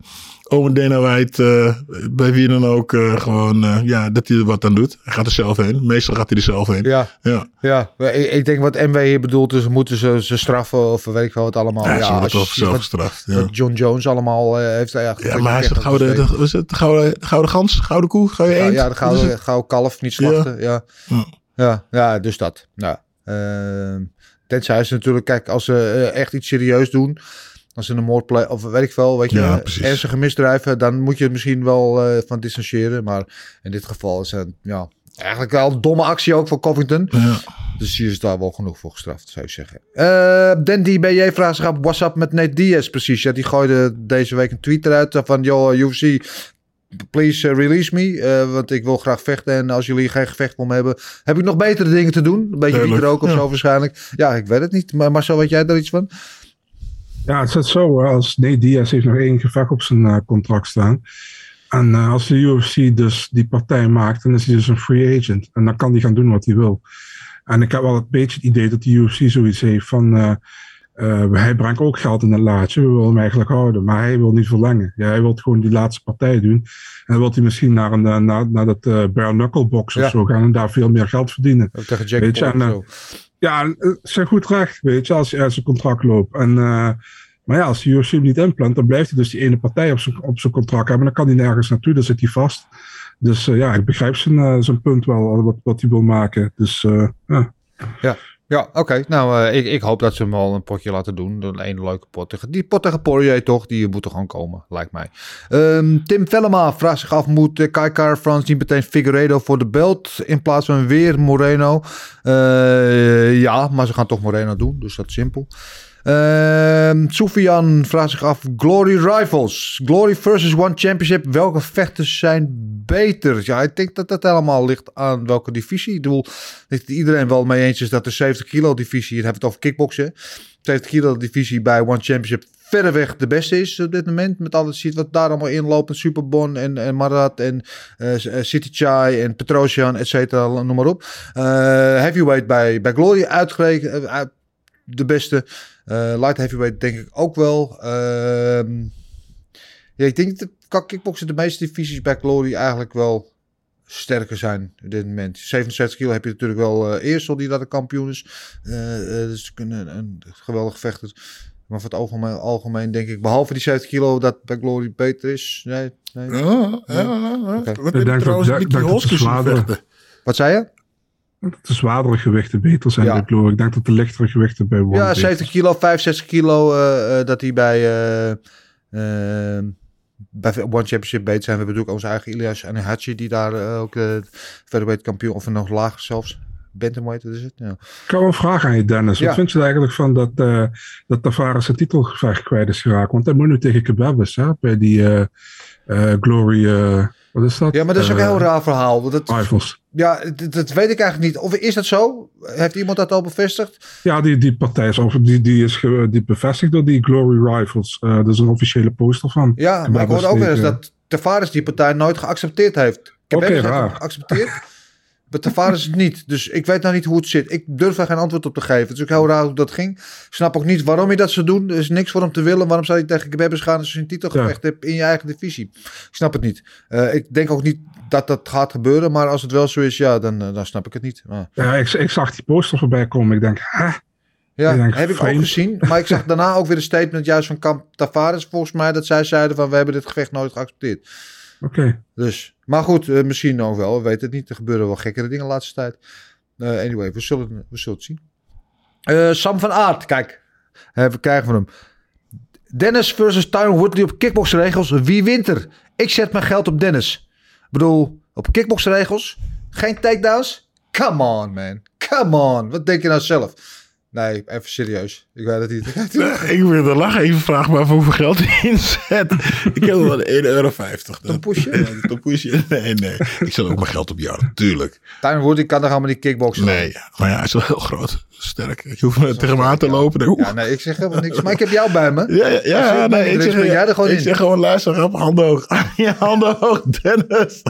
ome Dana White, uh, bij wie dan ook, uh, gewoon, uh, ja, dat hij er wat aan doet. Hij gaat er zelf heen. Meestal gaat hij er zelf heen. Ja, ja. ja. Ik, ik denk wat MW hier bedoelt, is moeten ze, ze straffen of weet ik wat allemaal. Ja, ja ze toch zelf gestraft. Ja. John Jones allemaal heeft eigenlijk. Ja, maar hij is het gouden, de, was het de gouden, de gouden gans, gouden koe, gouden ja, eend? ja, de gouden, gouden kalf, niet slachten. Ja, ja. ja, ja dus dat. Nou, uh, tenzij ze natuurlijk, kijk, als ze echt iets serieus doen, als ze een moord plegen, of weet ik veel, weet je, Ja, ernstige misdrijven, dan moet je er misschien wel uh, van distancieren. Maar in dit geval is het, ja, eigenlijk wel een domme actie ook van Covington. Ja. Dus hier is daar wel genoeg voor gestraft, zou je zeggen. Uh, Dandy BJ vraagt zich af, what's up met Nate Diaz precies? Ja, die gooide deze week een tweet eruit van, joh, UFC, please release me, uh, want ik wil graag vechten. En als jullie geen gevecht voor me hebben, heb ik nog betere dingen te doen. Een beetje wiet ook of ja. zo waarschijnlijk. Ja, ik weet het niet. Maar Marcel, weet jij daar iets van? Ja, het zit zo. Als Nate Diaz heeft nog één gevecht op zijn uh, contract staan. En uh, als de UFC dus die partij maakt, dan is hij dus een free agent. En dan kan hij gaan doen wat hij wil. En ik heb wel een beetje het idee dat de UFC zoiets heeft van... Uh, uh, hij brengt ook geld in het laadje. We willen hem eigenlijk houden. Maar hij wil niet verlengen. Ja, hij wil gewoon die laatste partij doen. En dan wil hij misschien naar, een, naar, naar dat bare knuckle box of zo gaan. En daar veel meer geld verdienen. Ook tegen Jack weet je, en. Ja, ze goed recht, weet je, als uit zijn contract loopt. En, uh, maar ja, als de UFC niet inplant, dan blijft hij dus die ene partij op zijn, op zijn contract hebben. Dan kan hij nergens naartoe, dan zit hij vast. Dus uh, ja, ik begrijp zijn, zijn punt wel, wat, wat hij wil maken. Dus ja. Ja. Ja, oké. Nou, uh, ik, ik hoop dat ze hem al een potje laten doen. Een ene leuke pot. Die pot tegen Poirier toch, die moet er gewoon komen, lijkt mij. Um, Tim Vellema vraagt zich af, moet Kai Car France niet meteen Figueredo voor de belt in plaats van weer Moreno? Uh, ja, maar ze gaan toch Moreno doen, dus dat simpel. Uh, Soufian vraagt zich af: Glory Rivals. Glory versus One Championship. Welke vechters zijn beter? Ja, ik denk dat dat helemaal ligt aan welke divisie. Ik bedoel, dat iedereen wel mee eens is dat de 70 kilo divisie, hier hebben het over kickboksen. 70 kilo divisie bij One Championship verreweg de beste is op dit moment. Met alles ziet wat daar allemaal inloopt. Superbon en, en Marat en uh, City Chai en Petrosian, et cetera, noem maar op. Uh, heavyweight bij, bij Glory uitgerekend. De beste. Light heavyweight denk ik ook wel. Uh, ja, ik denk dat kickboksen de meeste divisies bij Glory eigenlijk wel sterker zijn op dit moment. 67 kilo heb je natuurlijk wel uh, Eersel die daar de kampioen is. Uh, dus een, een geweldige vechter. Maar voor het algemeen, algemeen denk ik, behalve die 70 kilo, dat bij Glory beter is. Nee, nee. Ja. Wat Ik denk trouwens dat- Nicky dat Hoskins? Wat zei je? Dat de zwaardere gewichten beter zijn Ja. bij Glory. Ik denk dat de lichtere gewichten bij One Ja, beter 70 kilo, 65 kilo, eh, eh, dat hij bij, bij One Championship beter zijn. We hebben natuurlijk onze eigen Ilias en Hachi, die daar eh, ook uh, featherweight kampioen, of nog lager zelfs. Bantamweight, wat is het? Ja. Ik heb een vraag aan je, Dennis. Ja. Wat vind je er eigenlijk van dat, eh dat Tavares zijn titelgevecht kwijt is geraakt? Want hij moet nu tegen Kebabis, hè? Bij die eh, eh, Glory... eh, ja, maar dat is ook een Eh, heel raar verhaal. Dat, Rivals. ja, dat, dat weet ik eigenlijk niet. Of is dat zo? Heeft iemand dat al bevestigd? Ja, die, die partij is, over, die, die is die bevestigd door die Glory Rivals. Eh dat is een officiële poster van. Ja, maar ik hoorde ook wel eens tegen- dat Tavares die partij nooit geaccepteerd heeft. Ik heb hem raar. geaccepteerd. Maar Tavares het niet. Dus ik weet nou niet hoe het zit. Ik durf daar geen antwoord op te geven. Het is ook heel raar hoe dat ging. Ik snap ook niet waarom je dat zou doen. Er is niks voor hem te willen. Waarom zou je tegen Kebabers gaan als je een titelgevecht hebt in je eigen divisie? Ik snap het niet. Eh, ik denk ook niet dat dat gaat gebeuren. Maar als het wel zo is, ja, dan, eh, dan snap ik het niet. Maar, Ja, ik, ik zag die poster voorbij komen. Ik denk, hè? ja, Ik denk, heb ik ook gezien. Maar ik zag daarna ook weer een statement juist van Kamp Tavares volgens mij. Dat zij zeiden van we hebben dit gevecht nooit geaccepteerd. Oké. Dus, maar goed, eh, misschien ook wel. We weten het niet. Er gebeuren wel gekkere dingen de laatste tijd. Eh, anyway, we zullen, we zullen het zien. Eh, Sam van Aert, kijk. We krijgen van hem. Dennis versus Tyron Woodley op kickboxregels. Wie wint er? Ik zet mijn geld op Dennis. Ik bedoel, op kickboxregels. Geen takedowns. Come on, man. Come on. Wat denk je nou zelf? Nee, even serieus. Ik weet het niet. Ik wil er lachen even vragen maar voor hoeveel geld hij inzet. Ik heb wel 1,50 euro. Een pushje? Een pushje? Nee, nee. Ik zet ook mijn geld op jou, natuurlijk. Tyron Woodley kan toch allemaal die kickboxen? Nee, maar ja, hij is wel heel groot. Sterk. Je hoeft maar tegen hem aan te lopen. Dan, Ja, nee, ik zeg helemaal niks. Maar ik heb jou bij me. Ja, ja, ja nee, ik zeg, jij er gewoon ik in. zeg gewoon luister op, handen hoog. Ja, handen hoog, Dennis.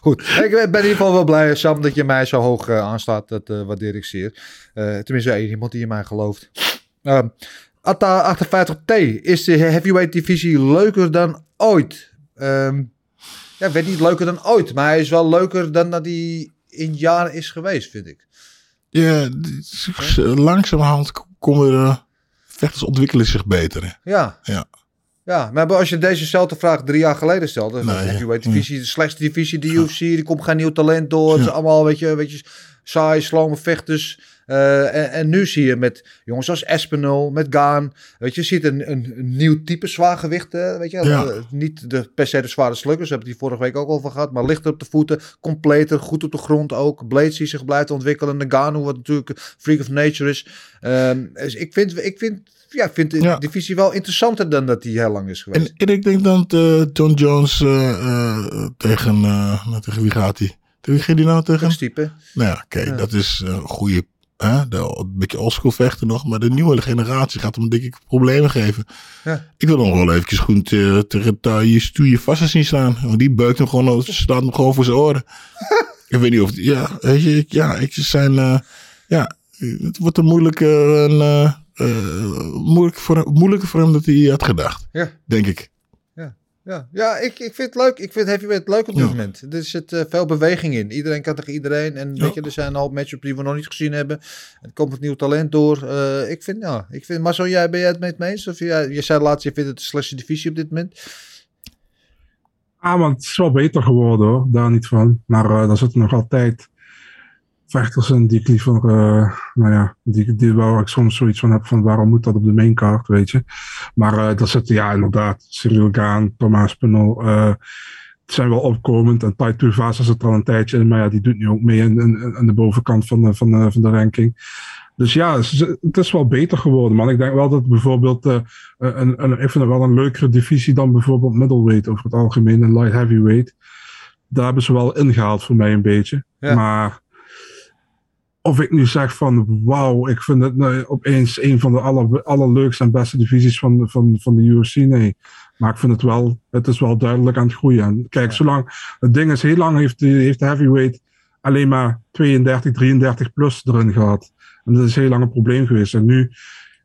Goed, ik ben in ieder geval wel blij, Sam, dat je mij zo hoog eh, aanstaat. Dat eh, waardeer ik zeer. Eh, tenminste, één iemand die in mij gelooft. Ehm Atta 58T, is de heavyweight divisie leuker dan ooit? Ehm ja, ik weet niet leuker dan ooit, maar hij is wel leuker dan dat hij in jaren is geweest, vind ik. Ja, langzamerhand komen de vechters ontwikkelen zich beter. hè. Ja. Ja. Ja, maar als je dezezelfde vraag drie jaar geleden stelde, dan Nee, was de divisie, de slechtste divisie, de UFC, er komt geen nieuw talent door. Het is allemaal, weet je, weet je saai, slome vechters. Eh, en, en nu zie je met jongens zoals Espinol, met Gaan, weet je, je ziet een, een, een nieuw type zwaargewicht, eh, weet je. Ja. Eh, niet de, per se de zware sluggers, we hebben hier vorige week ook al van gehad, maar lichter op de voeten, completer, goed op de grond ook. Blades die zich blijft ontwikkelen, Nagano, wat natuurlijk freak of nature is. Ehm, dus ik vind, ik vind, ja, ik vind de Ja. divisie wel interessanter dan dat die heel lang is geweest. En, en ik denk dat eh, John Jones eh, eh, tegen, nou, tegen wie gaat hij? Tegen wie ging hij nou tegen? Type. Nou ja, kijk, Ja. dat is een goede, hè, de, een beetje oldschool vechten nog, maar de nieuwe generatie gaat hem denk ik problemen geven. Ja. Ik wil hem wel eventjes goed tegen je stoeie vast zien staan. Want die beukt hem gewoon, slaat hem gewoon voor zijn oren. ik weet niet of, ja, weet je, ik- ja, ik zijn, ja, het wordt een moeilijke, een, moeilijk voor, moeilijker voor hem dan hij had gedacht. Ja. Denk ik. Ja, ja ik, ik vind het leuk. Ik vind heavyweight leuk op dit Ja. moment. Er zit eh, veel beweging in. Iedereen kan tegen iedereen. En weet je, er zijn al matchups die we nog niet gezien hebben. Er komt wat nieuw talent door. Eh, ik vind, ja, ik vind, maar zo jij, ben jij het met me eens? Of ja, je zei laatst, je vindt het de slechtste divisie op dit moment. Ah, maar het is wel beter geworden hoor, daar niet van. Maar eh daar zitten nog altijd vechters in die ik liever, eh, nou ja, die, die waar ik soms zoiets van heb van waarom moet dat op de maincard, weet je. Maar eh daar zitten, ja inderdaad, Cyril Gaan, Thomas Pinot, eh het zijn wel opkomend. En Tai Tuivasa zit er al een tijdje in, maar ja, die doet nu ook mee in de bovenkant van de, van, de, van de ranking. Dus ja, het is wel beter geworden. Maar ik denk wel dat bijvoorbeeld, eh, een, een, ik vind het wel een leukere divisie dan bijvoorbeeld middleweight over het algemeen en light heavyweight. Daar hebben ze wel ingehaald voor mij een beetje. Ja. Maar of ik nu zeg van wauw, ik vind het nou opeens een van de aller, allerleukste en beste divisies van, van, van de UFC. Nee. Maar ik vind het wel, het is wel duidelijk aan het groeien. En kijk, zolang het ding is, heel lang heeft, de- heeft de heavyweight alleen maar 32, 33 plus erin gehad. En dat is heel lang een probleem geweest. En nu,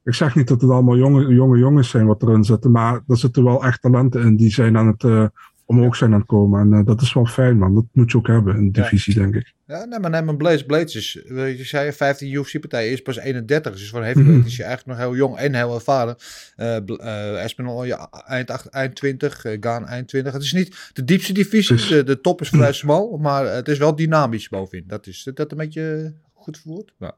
ik zeg niet dat het allemaal jonge, jonge jongens zijn wat erin zitten, maar er zitten wel echt talenten in die zijn aan het, eh, omhoog zijn aan het komen. En eh, dat is wel fijn, man. Dat moet je ook hebben in de divisie, denk ik. Ja, nee, maar neem een Blaze. Is, weet je zei, 15 UFC-partijen, is pas 31. Dus voor een heavyweight is je eigenlijk nog heel jong en heel ervaren. Eh Bl- eh Espinol, ja, eind, acht- eind 20, eh, Gaan eind 20. Het is niet de diepste divisie, Dus- de, de top is vrij smal, maar het is wel dynamisch bovenin. Dat is dat een beetje goed verwoord? Ja.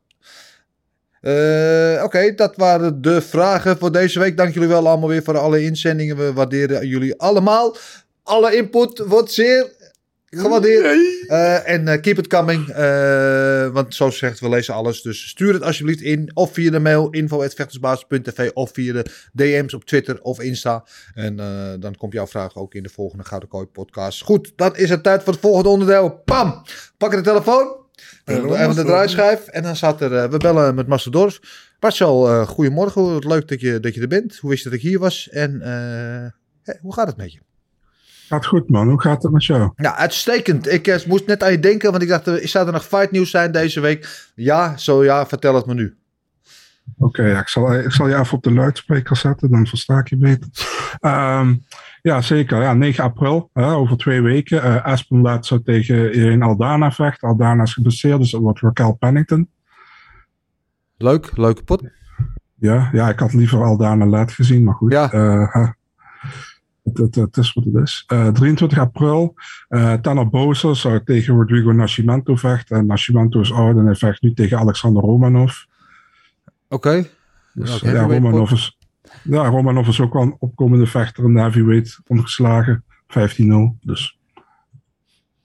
Eh, Oké, dat waren de vragen voor deze week. Dank jullie wel allemaal weer voor alle inzendingen. We waarderen jullie allemaal. Alle input wordt zeer gewaardeerd. Eh, en eh, keep it coming. eh, want zoals gezegd, we lezen alles. Dus stuur het alsjeblieft in. Of via de mail info.vechtersbasis.tv of via de DM's op Twitter of Insta. En dan komt jouw vraag ook in de volgende Gouden Kooi podcast. Goed, dan is het tijd voor het volgende onderdeel. Pam! Pakken de telefoon. Even de draaischijf. En dan staat er, we bellen met Marcel Dorf. Marcel, goedemorgen. Leuk dat je, dat je er bent. Hoe wist je dat ik hier was? En hoe gaat het met je? Gaat goed, man. Hoe gaat het met jou? Ja, uitstekend. Ik eh, moest net aan je denken, want ik dacht, eh, zou er nog fight nieuws zijn deze week? Ja, zo ja, vertel het me nu. Oké, ja, ik, zal, ik zal je even op de luidspreker zetten, dan versta ik je beter. Ehm, ja, zeker. Ja, 9 april, hè, over twee weken. eh Aspen laat zo tegen Irene Aldana vechten. Aldana is geblesseerd, dus dat wordt Raquel Pennington. Leuk, leuke pot. Ja, ja, ik had liever Aldana laat gezien, maar goed. Ja. Het, is wat het is. Eh, 23 april, eh Tanner zou tegen Rodrigo Nascimento vechten. En Nascimento is oud en hij vecht nu tegen Alexander Romanov. Oké. Dus Oké, ja, Romanov is, ja, Romanov is ook wel een opkomende vechter in de heavyweight ongeslagen. 15-0. Dus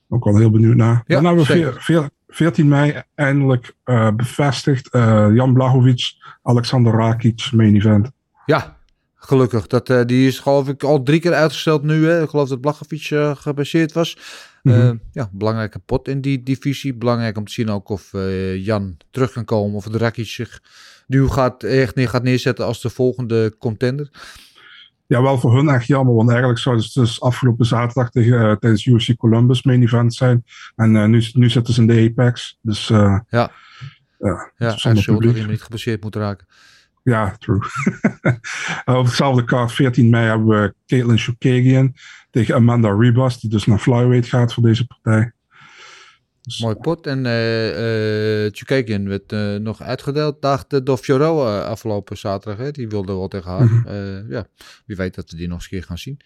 ook wel heel benieuwd naar. Ja, Dan hebben we zeker. veer- veer- 14 mei eindelijk eh, bevestigd. eh, Jan Blachowicz, Alexander Rakic, main event. Ja, gelukkig. Dat, eh, die is geloof ik al drie keer uitgesteld nu. Hè. Ik geloof dat Blachowicz eh, gebaseerd was. Eh, Mhm. ja, belangrijke pot in die divisie. Belangrijk om te zien ook of Jan terug kan komen. Of de Rakic zich nu gaat, echt neer gaat neerzetten als de volgende contender. Ja, wel voor hun echt jammer, want eigenlijk zou het dus afgelopen zaterdag tegen, tijdens UFC Columbus main event zijn. En nu, nu zitten ze in de Apex. Dus Ja. ja, Ja, zonder hij zult publiek. niet gebaseerd moeten raken. Ja, true. Op hetzelfde kaart, 14 mei, hebben we Caitlin Shukagian tegen Amanda Ribas, die dus naar flyweight gaat voor deze partij. Dus, Mooi pot. En Chukagian werd eh, nog uitgedeeld. Dacht uh, door Fioro eh, afgelopen zaterdag. Hè? Die wilde wel tegen haar. Mhm. Ja, wie weet dat we die nog eens een keer gaan zien.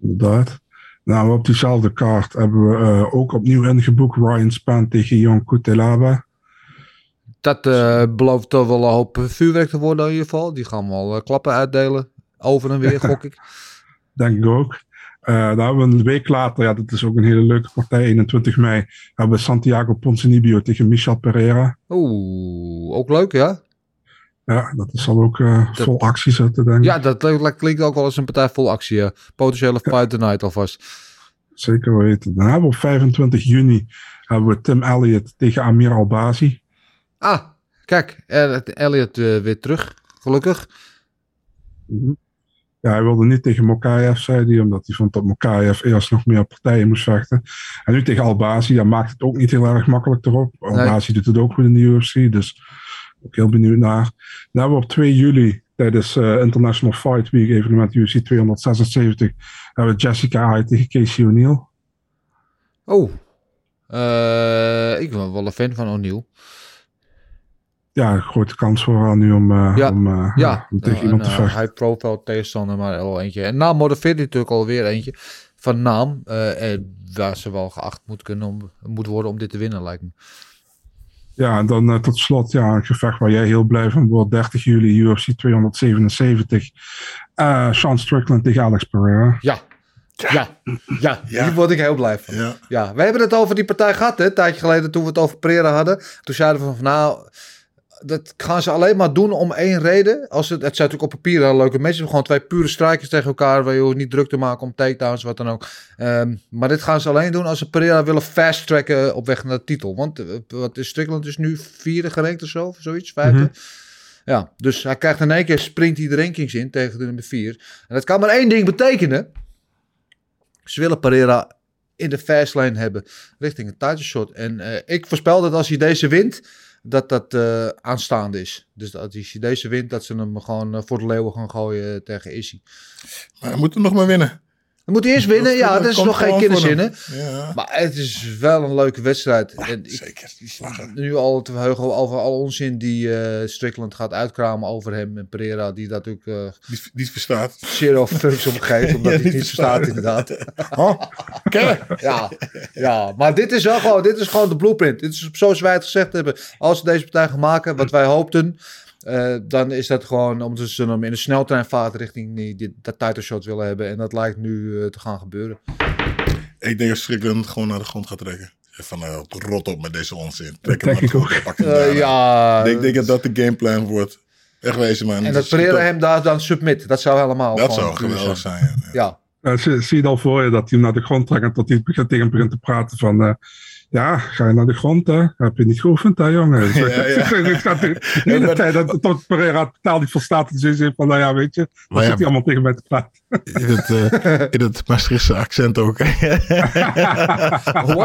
Inderdaad. Nou, op diezelfde kaart hebben we ook opnieuw ingeboekt Ryan Span tegen Jon Kutelaba. Dat eh, belooft toch wel een hoop vuurwerk te worden in ieder geval. Die gaan wel eh, klappen uitdelen. Over en weer, gok ik. Denk ik ook. Dan hebben we een week later, ja, dat is ook een hele leuke partij, 21 mei, hebben we Santiago Ponzinibbio tegen Michel Pereira. Oeh, ook leuk, ja? Ja, dat zal ook Dat- vol actie zitten, denk ik. Ja, dat klinkt ook wel als een partij vol actie. Potentiële fight tonight alvast. Zeker weten. Dan hebben we op 25 juni hebben we Tim Elliott tegen Amir Albazi. Ah, kijk. Elliot eh, weer terug. Gelukkig. Mhm. Ja, hij wilde niet tegen Mokaev, zei hij, omdat hij vond dat Mokaev eerst nog meer partijen moest vechten. En nu tegen Albazi, ja, maakt het ook niet heel erg makkelijk erop. Albazi doet het ook goed in de UFC, dus ook heel benieuwd naar. Dan hebben we op 2 juli, tijdens eh, International Fight Week evenement UFC 276, hebben we Jessica Eye tegen Casey O'Neill. Oh. Eh, ik ben wel een fan van O'Neill. Ja, grote kans voor haar nu om, eh, Ja, om, eh, Ja, om tegen nou, iemand een, te eh, vechten. high profile tegenstander, maar al eentje. En naam motiveert hij natuurlijk alweer eentje van naam. eh, eh, waar ze wel geacht moet, kunnen om, moet worden om dit te winnen, lijkt me. Ja, en dan eh, tot slot ja, een gevecht waar jij heel blij van wordt. 30 juli UFC 277. Eh Sean Strickland tegen Alex Pereira. Ja. Ja, ja, Ja. hier word ik heel blij van. Ja. Ja, we hebben het over die partij gehad, hè, een tijdje geleden toen we het over Pereira hadden. Toen zeiden we van, nou, dat gaan ze alleen maar doen om één reden. Als het, het zijn natuurlijk op papier een leuke matches, gewoon twee pure strijkers tegen elkaar, waar je hoeft niet druk te maken om takedowns, wat dan ook. Ehm, maar dit gaan ze alleen doen als ze Pereira willen fast-tracken op weg naar de titel. Want eh, wat is Strickland is nu vierde gerankt of zo, of zoiets, vijfde. Mhm. Ja, dus hij krijgt in één keer, springt hij de rankings in tegen de nummer vier. En dat kan maar één ding betekenen. Ze willen Pereira in de fast lane hebben richting een title shot. En eh, ik voorspel dat als hij deze wint, dat dat eh, aanstaande is. Dus dat hij deze wint, dat ze hem gewoon eh, voor de leeuwen gaan gooien tegen Issy. Maar hij moet hem nog maar winnen. Dan moet hij eerst winnen. Ja, dat is nog geen kinderzinnen. hem. Ja. Maar het is wel een leuke wedstrijd. en ik, zeker. Lachen. nu al te verheugen over alle onzin die eh Strickland gaat uitkramen over hem. En Pereira, die dat ook eh Die, die verstaat. zero fucks op geeft. Omdat Ja, hij het niet niet verstaat, inderdaad. Kijk. Ja, ja, maar dit is wel gewoon, dit is gewoon de blueprint. Dit is zoals wij het gezegd hebben. Als ze deze partij gaan maken, wat wij hoopten, eh, dan is dat gewoon omdat ze hem in een sneltreinvaart richting die, die, dat title shot willen hebben. En dat lijkt nu eh, te gaan gebeuren. Ik denk dat Strickland gewoon naar de grond gaat trekken. Van, eh, rot op met deze onzin. Trek hem ik grond. Pak hem daar. ja, Ik denk dat dat de gameplan wordt. Echt wezen, man. en dat Pereira hem daar dan submit. Dat zou helemaal Dat zou geweldig zijn. zijn. ja. Ja, Eh, zie, zie je dan voor je dat hij hem naar de grond trekt en tot hij begint, tegen hem begint te praten van... eh, ja, ga je naar de grond, hè? Heb je niet geoefend, hè, jongen? Dus, Ja, ja. het gaat de hele maar- tijd dat tot Pereira het totaal niet verstaat. Dus zegt van, nou ja, weet je, dan zit hij allemaal tegen mij te praten. In het, eh, in het Maastrichtse accent ook. Why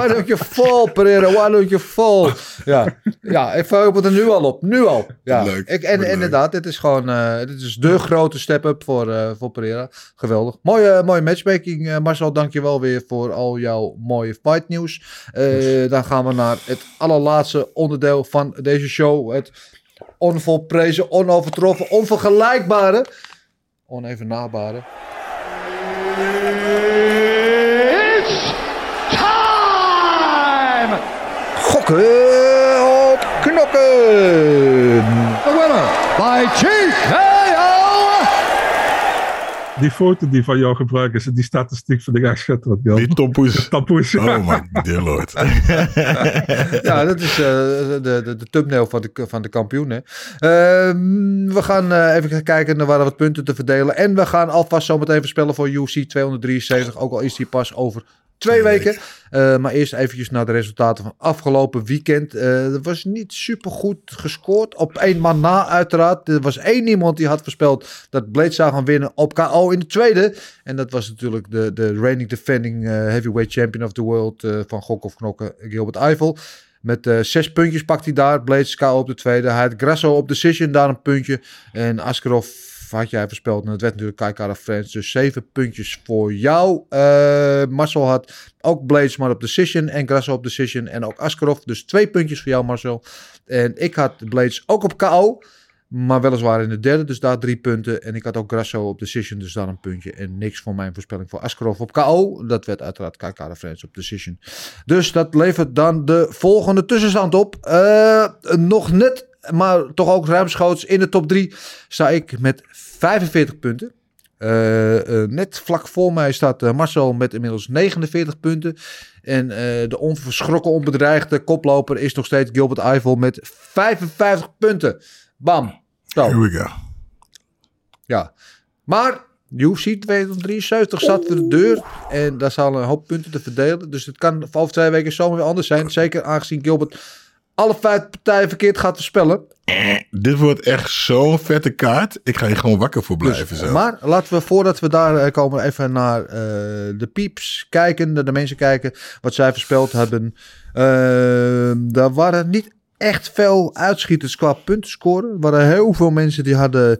don't you fall, Pereira? Why don't you fall? Ja, ja ik verheug me er nu al op. Nu al. Ja. Leuk, Ik, en leuk. inderdaad, dit is gewoon eh, dit is de grote step-up voor, eh, voor Pereira. Geweldig. Mooie, mooie matchmaking, eh, Marcel. Dank je wel weer voor al jouw mooie fight nieuws. Eh, dan gaan we naar het allerlaatste onderdeel van deze show. Het onvolprezen, onovertroffen, onvergelijkbare, onevenabare. Gokken op knokken. The winner by TKO. Die foto die van jou gebruiken, is die statistiek vind ik echt schitterend. Jan. Die tompoes. Tapoes, ja. Oh my dear lord. Ja, dat is eh, de, de, de thumbnail van de, van de kampioen. Hè. Ehm, we gaan eh, even kijken. Er waren wat punten te verdelen. En we gaan alvast zometeen voorspellen voor UC 273. Ook al is die pas over twee weken. Eh, maar eerst eventjes naar de resultaten van afgelopen weekend. Eh, er was niet super goed gescoord. Op één man na uiteraard. Er was één iemand die had voorspeld dat Blade zou gaan winnen op KO in de tweede. En dat was natuurlijk de, de reigning defending eh, heavyweight champion of the world van Gok of Knokken, Gilbert Eiffel. Met zes puntjes pakt hij daar. Blades KO op de tweede. Hij had Grasso op decision, daar een puntje. En Askarov had jij voorspeld. En het werd natuurlijk Kaikara Friends. Dus zeven puntjes voor jou. Eh Marcel had ook Blades maar op decision. En Grasso op decision. En ook Askarov. Dus twee puntjes voor jou Marcel. En ik had Blades ook op KO. Maar weliswaar in de derde, dus daar drie punten. En ik had ook Grasso op decision, dus daar een puntje. En niks voor mijn voorspelling voor Askarov op KO. Dat werd uiteraard Kaikara Friends op decision. Dus dat levert dan de volgende tussenstand op. Eh, nog net, maar toch ook ruimschoots in de top 3 sta ik met 45 punten. Eh, eh, net vlak voor mij staat eh, Marcel met inmiddels 49 punten. En de onverschrokken, onbedreigde koploper is nog steeds Gilbert Eiffel met 55 punten. Bam. Zo. Here we go. Ja. Maar UFC 273 staat voor de deur. En daar zal een hoop punten te verdelen. Dus het kan over twee weken zomaar weer anders zijn. Zeker aangezien Gilbert alle vijf partijen verkeerd gaat voorspellen. Dit wordt echt zo'n vette kaart. Ik ga hier gewoon wakker voor blijven. Dus, zo. maar laten we voordat we daar eh, komen even naar eh, de pieps kijken. Naar de mensen kijken wat zij voorspeld hebben. Uh, daar waren niet echt veel uitschieters qua punten scoren. Er waren heel veel mensen die hadden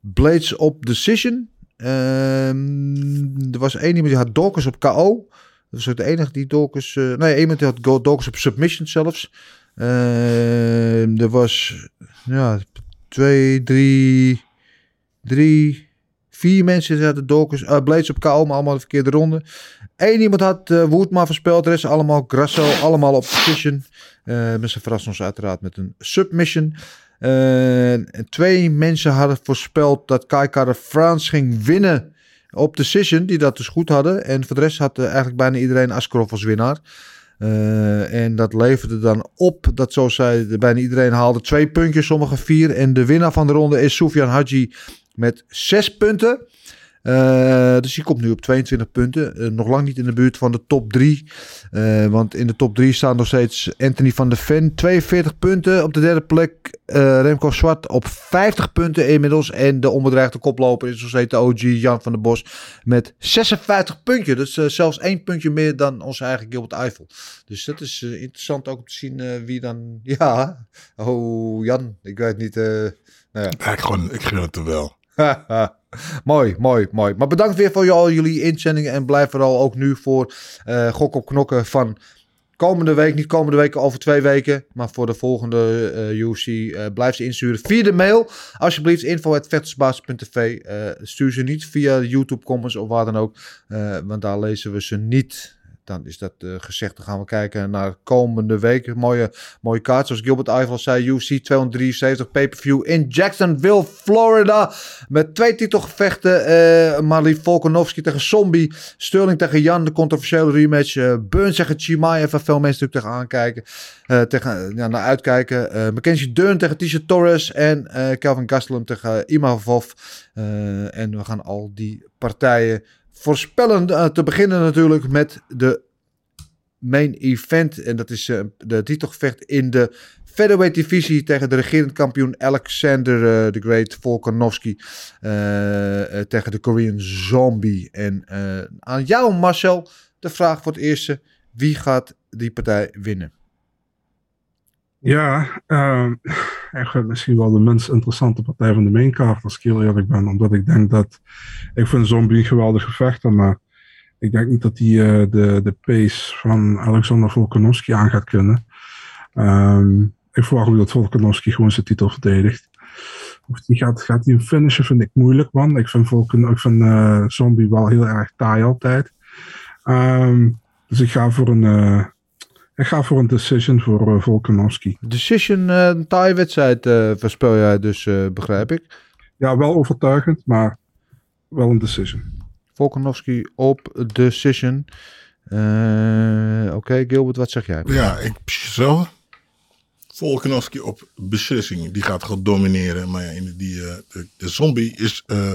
Blades op decision. Uh, er was één iemand die had Dawkins op KO. Dat was ook de enige die Dawkins... Nee, iemand die had Dawkins op submission zelfs. Uh, er was ja, twee, drie, drie, vier mensen hadden Dawkins, uh, Blades op KO, maar allemaal de verkeerde ronde. Eén iemand had uh, Wood maar voorspeld, de rest allemaal Grasso, allemaal op position. Uh, mensen verrassen ons uiteraard met een submission. Twee mensen hadden voorspeld dat Kai France ging winnen op decision, die dat dus goed hadden. En voor de rest had eigenlijk bijna iedereen Askarov als winnaar. Uh, en dat leverde dan op dat, zoals zei, bijna iedereen haalde twee puntjes, sommige vier. En de winnaar van de ronde is Soufian Haji met zes punten. Uh, dus die komt nu op 22 punten. Uh, nog lang niet in de buurt van de top 3. Uh, want in de top 3 staan nog steeds Anthony van der Ven. 42 punten op de derde plek. Remco Zwart op 50 punten inmiddels. En de onbedreigde koploper is nog steeds de OG Jan van der Bos. Met 56 puntjes. Dus zelfs één puntje meer dan onze eigen Gilbert Eiffel. Dus dat is interessant ook om te zien wie dan... Ja, oh Jan, ik weet niet... nou ja. Ja, ik, gewoon, ik gun het er wel. Mooi, mooi, mooi. Maar bedankt weer voor al jullie inzendingen. En blijf vooral ook nu voor eh, Gok op Knokken van komende week. Niet komende week, over twee weken. Maar voor de volgende eh, blijf ze insturen via de mail. Alsjeblieft, info.vechtersbaas.tv. Stuur ze niet via YouTube comments of waar dan ook. Want daar lezen we ze niet. Dan is dat eh, gezegd. Dan gaan we kijken naar komende week. Mooie, mooie kaart. Zoals Gilbert Eiffel zei. UFC 273 pay-per-view in Jacksonville, Florida. Met twee titelgevechten. eh Mali Volkanovski tegen Zombie. Sterling tegen Jan. De controversiële rematch. eh Burns tegen Chimaev. Waar veel mensen natuurlijk tegen aankijken. eh, tegen, ja, naar uitkijken. Mackenzie Dern tegen Tisha Torres. En Kelvin Gastelum tegen Imavov. En we gaan al die partijen voorspellen. eh, te beginnen natuurlijk met de main event. En dat is eh, de titelgevecht in de featherweight divisie tegen de regerend kampioen Alexander eh, the Great Volkanovski. tegen de Korean Zombie. En aan jou Marcel de vraag voor het eerste. Wie gaat die partij winnen? Ja, ehm echt misschien wel de minst interessante partij van de maincard, als ik heel eerlijk ben. Omdat ik denk dat, ik vind Zombie een geweldige vechter, maar ik denk niet dat hij eh, de, de pace van Alexander Volkanovski aan gaat kunnen. Ehm, ik verwacht ook dat Volkanovski gewoon zijn titel verdedigt. Of die gaat, gaat een finishen, vind ik moeilijk, man. Ik vind, Volkan, ik eh, Zombie wel heel erg taai altijd. Ehm, dus ik ga voor een... ik ga voor een decision voor uh, Volkanovski. Decision, eh, een taaie wedstrijd uh, voorspel jij dus, uh, begrijp ik. Ja, wel overtuigend, maar wel een decision. Volkanovski op decision. Uh, Oké, okay, Gilbert, wat zeg jij? Ja, ik precies zo. Volkanovski op beslissing. Die gaat gewoon domineren. Maar ja, in die, uh, de, de, zombie is, uh,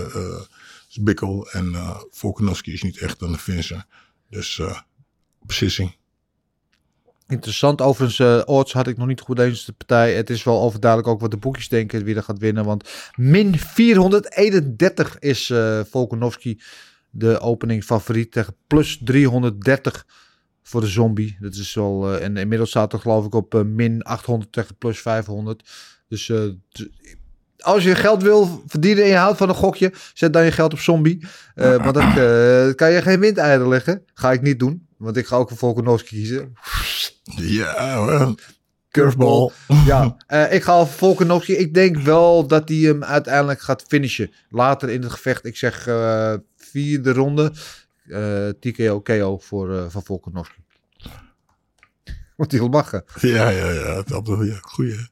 is Bikkel. En Volkanovski is niet echt een finisher. Dus beslissing. Interessant. Overigens, uh, odds had ik nog niet goed eens de partij. Het is wel overduidelijk ook wat de boekjes denken wie er gaat winnen. Want min 431 is uh, Volkanovski de opening favoriet tegen plus 330 voor de zombie. Dat is wel, uh, en inmiddels staat er geloof ik op min 800 tegen plus 500. Dus als je geld wil verdienen en je houdt van een gokje, zet dan je geld op zombie. want dan kan je geen windeieren leggen. Ga ik niet doen, want ik ga ook voor Volkanovski kiezen. Ja, well, curveball. Ja, uh, ik ga voor Volkanovski. Ik denk wel dat hij hem uiteindelijk gaat finishen. Later in het gevecht. Ik zeg uh, vierde ronde. Uh, TKO KO voor, van Volkanovski. Moet hij wel lachen. Ja, ja, ja. Dat is ja, goeie.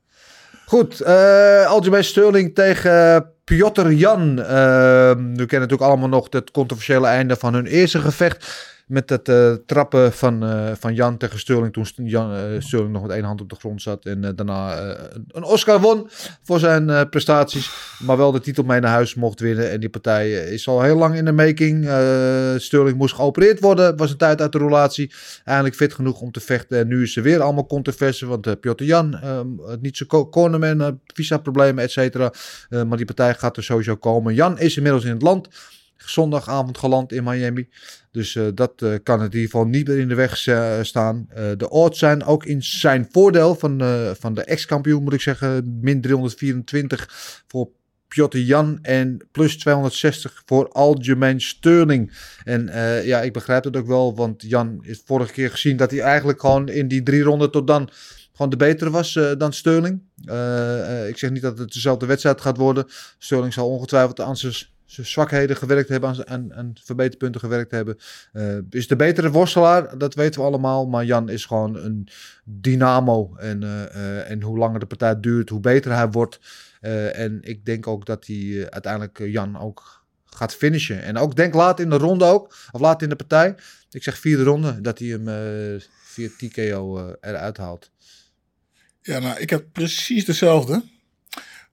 Goed, uh, Aljamain Sterling tegen Piotr Jan. Uh, we kennen natuurlijk allemaal nog het controversiële einde van hun eerste gevecht met het uh, trappen van, uh, van Jan tegen Sterling. Toen Jan, uh, Sterling nog met één hand op de grond zat. En daarna een Oscar won voor zijn prestaties. Maar wel de titel mee naar huis mocht winnen. En die partij is al heel lang in de making. Sterling moest geopereerd worden. Was een tijd uit de relatie. Eindelijk fit genoeg om te vechten. En nu is er weer allemaal controverse. Want Piotr Jan, niet zo cornerman, visa problemen, et cetera. maar die partij gaat er sowieso komen. Jan is inmiddels in het land zondagavond geland in Miami. Dus uh, dat uh, kan het in ieder geval niet meer in de weg uh, staan. de odds zijn ook in zijn voordeel van, van de ex-kampioen, moet ik zeggen. Min 324 voor Piotr Jan en plus 260 voor Aljamain Sterling. En ja, ik begrijp het ook wel, want Jan is vorige keer gezien dat hij eigenlijk gewoon in die drie ronden tot dan gewoon de betere was dan Sterling. ik zeg niet dat het dezelfde wedstrijd gaat worden. Sterling zal ongetwijfeld aan zijn zwakheden gewerkt hebben, aan, verbeterpunten gewerkt hebben. Uh, is de betere worstelaar, dat weten we allemaal. Maar Jan is gewoon een dynamo. En, uh, uh, en hoe langer de partij duurt, hoe beter hij wordt. en ik denk ook dat hij uiteindelijk Jan ook gaat finishen. En ook denk laat in de ronde ook, of laat in de partij. Ik zeg vierde ronde, dat hij hem via TKO eruit haalt. Ja, nou, ik heb precies dezelfde.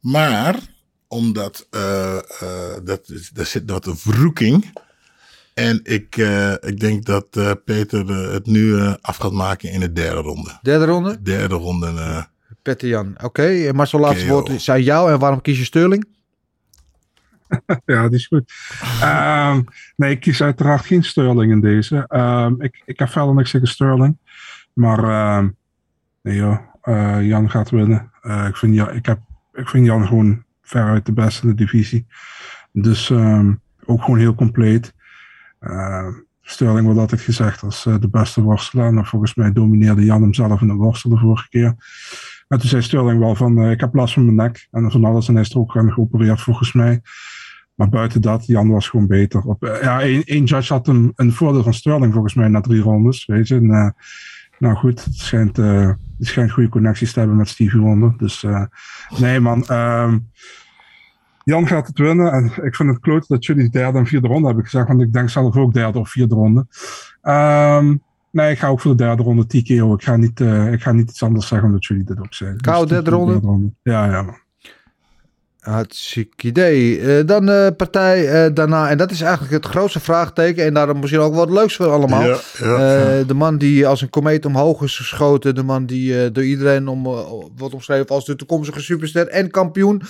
Maar omdat uh, uh, dat, daar zit wat een verroeking. En ik, uh, ik denk dat Peter het nu af gaat maken in de derde ronde. Derde ronde? Derde ronde. Peter Jan. Oké, okay. Marcel, laatste woord zijn jou. En waarom kies je Sterling? ja, die is goed. um, nee, ik kies uiteraard geen Sterling in deze. Um, ik, ik heb verder niks tegen Sterling. Maar um, nee joh, Jan gaat winnen. ik, vind, ja, ik, heb, ik vind Jan gewoon veruit de beste in de divisie. Dus ehm, ook gewoon heel compleet. Uh, Sterling wordt altijd gezegd als uh, de beste worstelaar. Nou, volgens mij domineerde Jan hem zelf in de worstelen de vorige keer. En toen zei Sterling wel van, uh, ik heb last van mijn nek. En van alles. En hij is er ook aan geopereerd volgens mij. Maar buiten dat, Jan was gewoon beter. Op, uh, ja, één, judge had een, een voordeel van Sterling volgens mij na drie rondes. Weet je. En, nou goed, het schijnt, het schijnt goede connecties te hebben met Stevie Wonder. Dus nee man, um, Jan gaat het winnen. En ik vind het kloot dat jullie derde en vierde ronde hebben gezegd. Want ik denk zelf ook derde of vierde ronde. Um, nee, ik ga ook voor de derde ronde TKO. Ik ga niet, uh, ik ga niet iets anders zeggen omdat jullie dit ook zeggen. Kou dus derde, derde ronde? Ja, ja man. Hartstikke idee. Uh, dan de uh, partij uh, daarna. En dat is eigenlijk het grootste vraagteken. En daarom misschien ook wat leuks voor allemaal. Ja, ja, de man die als een komeet omhoog is geschoten. De man die door iedereen om, wordt omschreven als de toekomstige superster en kampioen.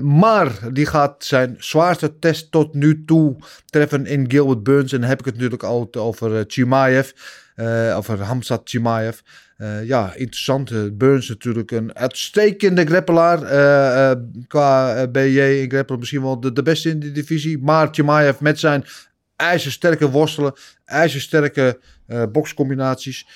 maar die gaat zijn zwaarste test tot nu toe treffen in Gilbert Burns. En dan heb ik het natuurlijk al over Chimaev. over Hamzat Chimaev. Uh, ja, interessant. Burns natuurlijk een uitstekende grappelaar. Uh, qua BJ in grappelen misschien wel de, beste in de divisie. Maar Chimaev met zijn ijzersterke worstelen, ijzersterke boxcombinaties.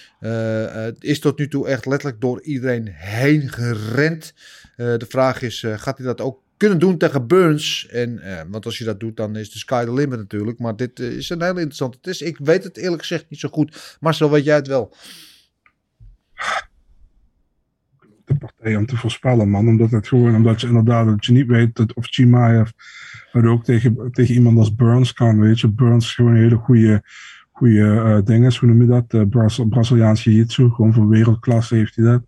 is tot nu toe echt letterlijk door iedereen heen gerend. de vraag is, gaat hij dat ook kunnen doen tegen Burns. En, want als je dat doet, dan is de sky the limit natuurlijk. Maar dit is een hele interessante test. Ik weet het eerlijk gezegd niet zo goed. Zo weet jij het wel de partij om te voorspellen, man. Omdat het gewoon, omdat je inderdaad, dat je niet weet dat, of Chimaev het ook tegen, tegen iemand als Burns kan, weet je. Burns is gewoon een hele goede, goede uh, ding is, hoe noem je dat? Uh, Braz Braziliaans jiu-jitsu, gewoon van wereldklasse heeft hij dat.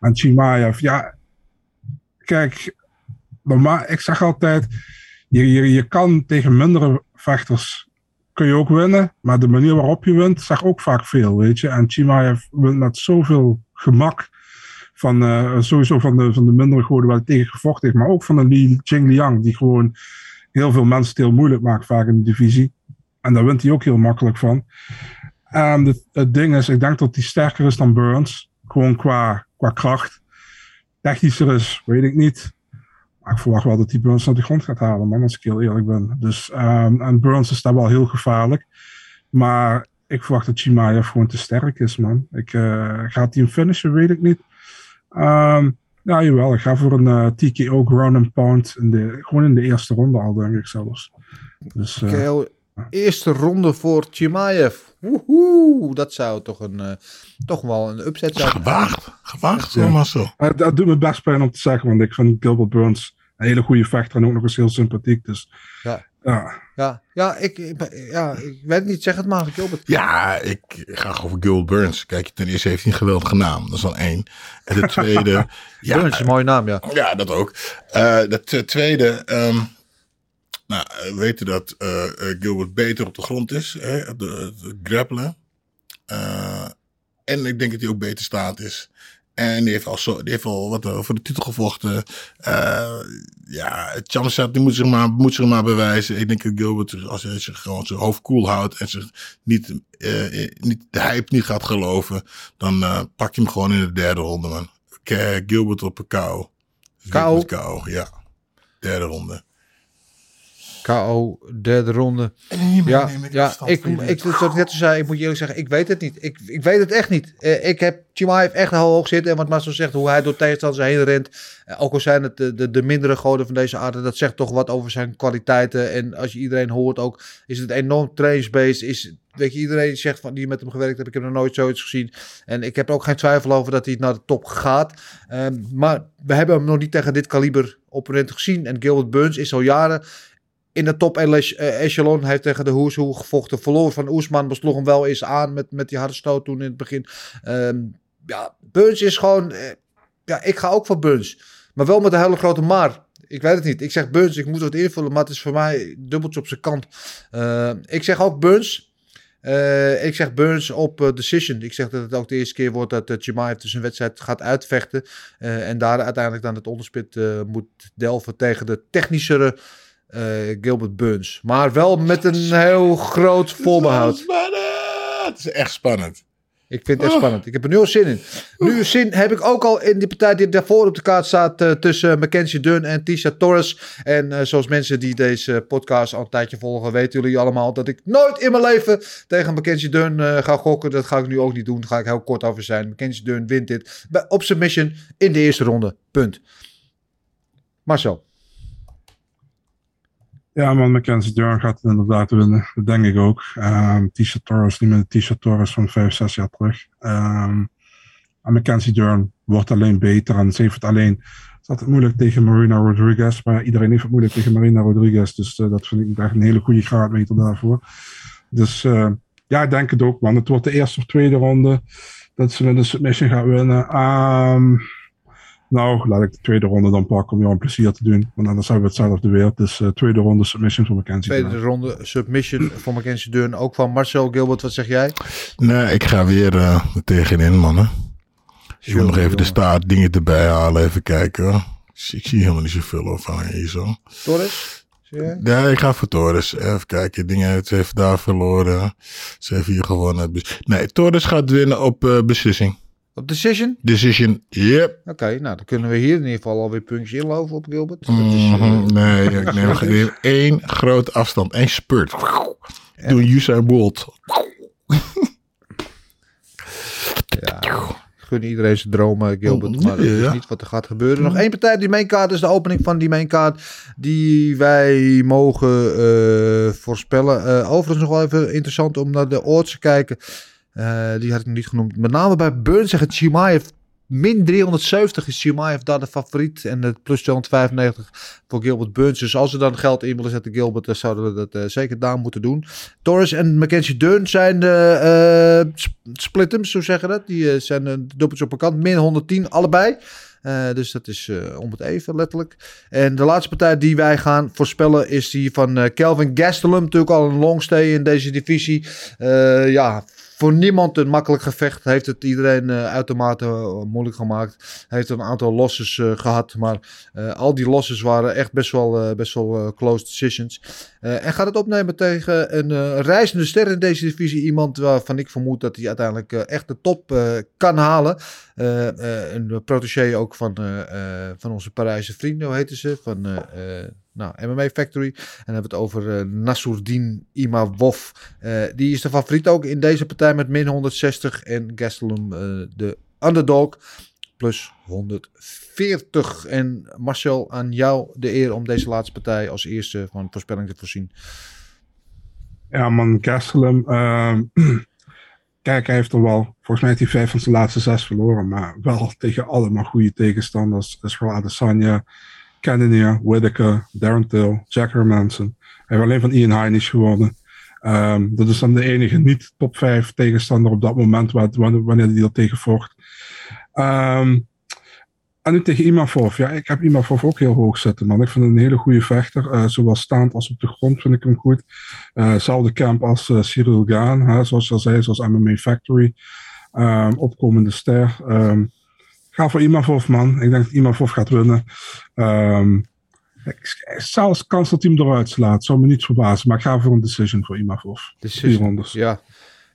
En Chimaev, ja, kijk, maar ik zeg altijd, je, je, je kan tegen mindere vechters kun je ook winnen. Maar de manier waarop je wint, zegt ook vaak veel, weet je. En Chimaev wint met zoveel gemak. Van, uh, sowieso van de, van de mindere goden waar hij tegen gevochten heeft. Maar ook van de Li Jingliang, die gewoon heel veel mensen heel moeilijk maakt vaak in de divisie. En daar wint hij ook heel makkelijk van. En het, het ding is, ik denk dat hij sterker is dan Burns. Gewoon qua, qua kracht. Technischer is, weet ik niet. Maar ik verwacht wel dat hij Burns naar de grond gaat halen, man, als ik heel eerlijk ben. Dus, um, en Burns is daar wel heel gevaarlijk. Maar ik verwacht dat Chimaev gewoon te sterk is, man. Ik, uh, gaat hij hem finishen, weet ik niet. Um, ja, jawel. Ik ga voor een uh, TKO ground and pound. In de, gewoon in de eerste ronde al, denk ik zelfs. Dus, uh, okay, eerste ronde voor Chimaev. Woehoe, dat zou toch, een, uh, toch wel een upset zijn. Gewaagd, gewaagd, ja. maar zo. Uh, dat doet me best pijn om te zeggen, want ik vind Gilbert Burns een hele goede vechter en ook nog eens heel sympathiek. Dus ja. Ja, ja, ja, ik, ja, ik weet niet, zeg het maar, Gilbert. Ja, ik ga over Gilbert Burns. Kijk, ten eerste heeft hij een geweldige naam, dat is al één. En de tweede... ja, Burns is een mooie naam, ja. Ja, dat ook. Uh, de tweede... Um, nou, we weten dat uh, Gilbert beter op de grond is, hè, de, de grappelen. Uh, en ik denk dat hij ook beter staat is. En die heeft al, zo, die heeft al wat voor de titel gevochten. Uh, ja, Chamsat die moet zich, maar, moet zich maar bewijzen. Ik denk dat Gilbert, als hij zich gewoon zijn hoofd koel cool houdt en zich niet, uh, niet de hype niet gaat geloven, dan uh, pak je hem gewoon in de derde ronde, man. Gilbert op een kou. Kou? Kou, ja. Derde ronde. KO, derde ronde. Ja, ja ik, ik, ik, ik net zei, ik moet je eerlijk zeggen, ik weet het niet. Ik, ik weet het echt niet. Uh, ik heb Chimaev echt hoog zitten. En wat Marcel zegt, hoe hij door tegenstanders heen rent. Uh, ook al zijn het de, de, de, mindere goden van deze aarde, dat zegt toch wat over zijn kwaliteiten. En als je iedereen hoort ook, is het enorm trainingsbeest. Is, weet je, iedereen zegt van die met hem gewerkt heeft, ik heb nog nooit zoiets gezien. En ik heb ook geen twijfel over dat hij naar de top gaat. Um, maar we hebben hem nog niet tegen dit kaliber opponent gezien. En Gilbert Burns is al jaren in de top eh, echelon. Heeft tegen de Hoeshoe gevochten. Verloor van Oesman. Besloeg hem wel eens aan met, met die harde stoot toen in het begin. Um, ja, Burns is gewoon... Uh, ja, ik ga ook voor Burns. Maar wel met een hele grote maar. Ik weet het niet. Ik zeg Burns. Ik moet het invullen. Maar het is voor mij dubbeltje op zijn kant. Uh, ik zeg ook Burns. Uh, ik zeg Burns op decision. Ik zeg dat het ook de eerste keer wordt dat uh, Chimaev dus een wedstrijd gaat uitvechten. en daar uiteindelijk dan het onderspit moet delven tegen de technischere Gilbert Burns. Maar wel met een heel groot voorbehoud. Het is echt spannend. Ik vind het echt spannend. Ik heb er nu al zin in. Nu zin heb ik ook al in die partij die daarvoor op de kaart staat eh, tussen Mackenzie Dunn en Tisha Torres. En eh, zoals mensen die deze podcast al een tijdje volgen, weten jullie allemaal dat ik nooit in mijn leven tegen Mackenzie Dunn eh, ga gokken. Dat ga ik nu ook niet doen. Daar ga ik heel kort over zijn. Mackenzie Dunn wint dit op submission in de eerste ronde. Punt. Marcel. Ja, man, Mackenzie Dern gaat het inderdaad winnen. Dat denk ik ook. Um, Tisha Torres, niet meer de Tisha Torres van 5, 6 jaar terug. Um, en Mackenzie Dern wordt alleen beter. En ze heeft het alleen. Het is altijd moeilijk tegen Marina Rodriguez. Maar iedereen heeft het moeilijk tegen Marina Rodriguez. Dus uh, dat vind ik echt een hele goede graadmeter daarvoor. Dus uh, ja, ik denk het ook, man. Het wordt de eerste of tweede ronde dat ze met de submission gaat winnen. Um, nou, laat ik de tweede ronde dan pakken om jou een plezier te doen. Want anders hebben we hetzelfde weer. Dus uh, tweede ronde submission voor Mackenzie Tweede Dern. ronde submission voor Mackenzie Dern. Ook van Marcel Gilbert. Wat zeg jij? Nee, ik ga weer uh, tegenin, mannen. Ik wil nog even de staart dingen erbij halen. Even kijken. Hoor. Ik zie helemaal niet zoveel over hier zo. Torres? Ja, ik ga voor Torres. Even kijken. Dingen ze heeft daar verloren. Ze heeft hier gewonnen. Nee, Torres gaat winnen op uh, beslissing. Op decision? Decision, yep. Oké, okay, nou dan kunnen we hier in ieder geval alweer puntjes inlopen op Gilbert. Mm -hmm. Nee, ik neem, neem één grote afstand, één spurt. Ja. Doe Usain Bolt. ja, gun iedereen zijn dromen, Gilbert, maar dat is niet wat er gaat gebeuren. Nog één partij op die mainkaart is de opening van die mainkaart die wij mogen uh, voorspellen. Uh, overigens nog wel even interessant om naar de odds te kijken. Uh, die had ik nog niet genoemd. Met name bij Burns zegt Chimaev min 370 is Chimaev daar de favoriet. En het plus 295 voor Gilbert Burns. Dus als ze dan geld in willen zetten, Gilbert, dan zouden we dat uh, zeker daar moeten doen. Torres en Mackenzie Dern zijn de uh, splittums, zo zeggen dat. Die zijn dubbeltjes op een kant. Min 110, allebei. Dus dat is uh, om het even letterlijk. En de laatste partij die wij gaan voorspellen is die van uh, Kelvin Gastelum. Natuurlijk al een long stay in deze divisie. ja, voor niemand een makkelijk gevecht. Heeft het iedereen uh, uitermate uh, moeilijk gemaakt. Heeft een aantal losses uh, gehad. Maar al die losses waren echt best wel, best wel close decisions. en gaat het opnemen tegen een reizende ster in deze divisie. Iemand waarvan ik vermoed dat hij uiteindelijk echt de top kan halen. een protégé ook van, van onze Parijse vrienden, hoe heten ze? Van... Nou, MMA Factory. En dan hebben we het over uh, Nassourdin Imavov. Uh, die is de favoriet ook in deze partij met min 160. En Gastelum uh, de underdog plus 140. En Marcel, aan jou de eer om deze laatste partij als eerste van voorspelling te voorzien. Ja man, Gastelum. Uh, kijk, hij heeft er wel, volgens mij heeft hij vijf van zijn laatste zes verloren. Maar wel tegen allemaal goede tegenstanders. Israël Adesanya. Cannonier, Whittaker, Darren Till, Jack Hermanson. Hij heeft alleen van Ian Heinisch gewonnen. Um, dat is dan de enige niet top 5 tegenstander op dat moment wanneer hij er tegen vocht. Um, en nu tegen Imavov. Ja, ik heb Imavov ook heel hoog zitten, man. Ik vind hem een hele goede vechter. Uh, zowel staand als op de grond vind ik hem goed. Uh, zelfde camp als uh, Cyril Gaan, hè, zoals je al zei, zoals MMA Factory. Um, opkomende ster. Um, ga voor Imavov, man. Ik denk dat Imavov gaat winnen. Um, zelfs kans dat hij hem eruit slaat. Zou me niet verbazen. Maar ik ga voor een decision voor Imavov. Decision. Ja.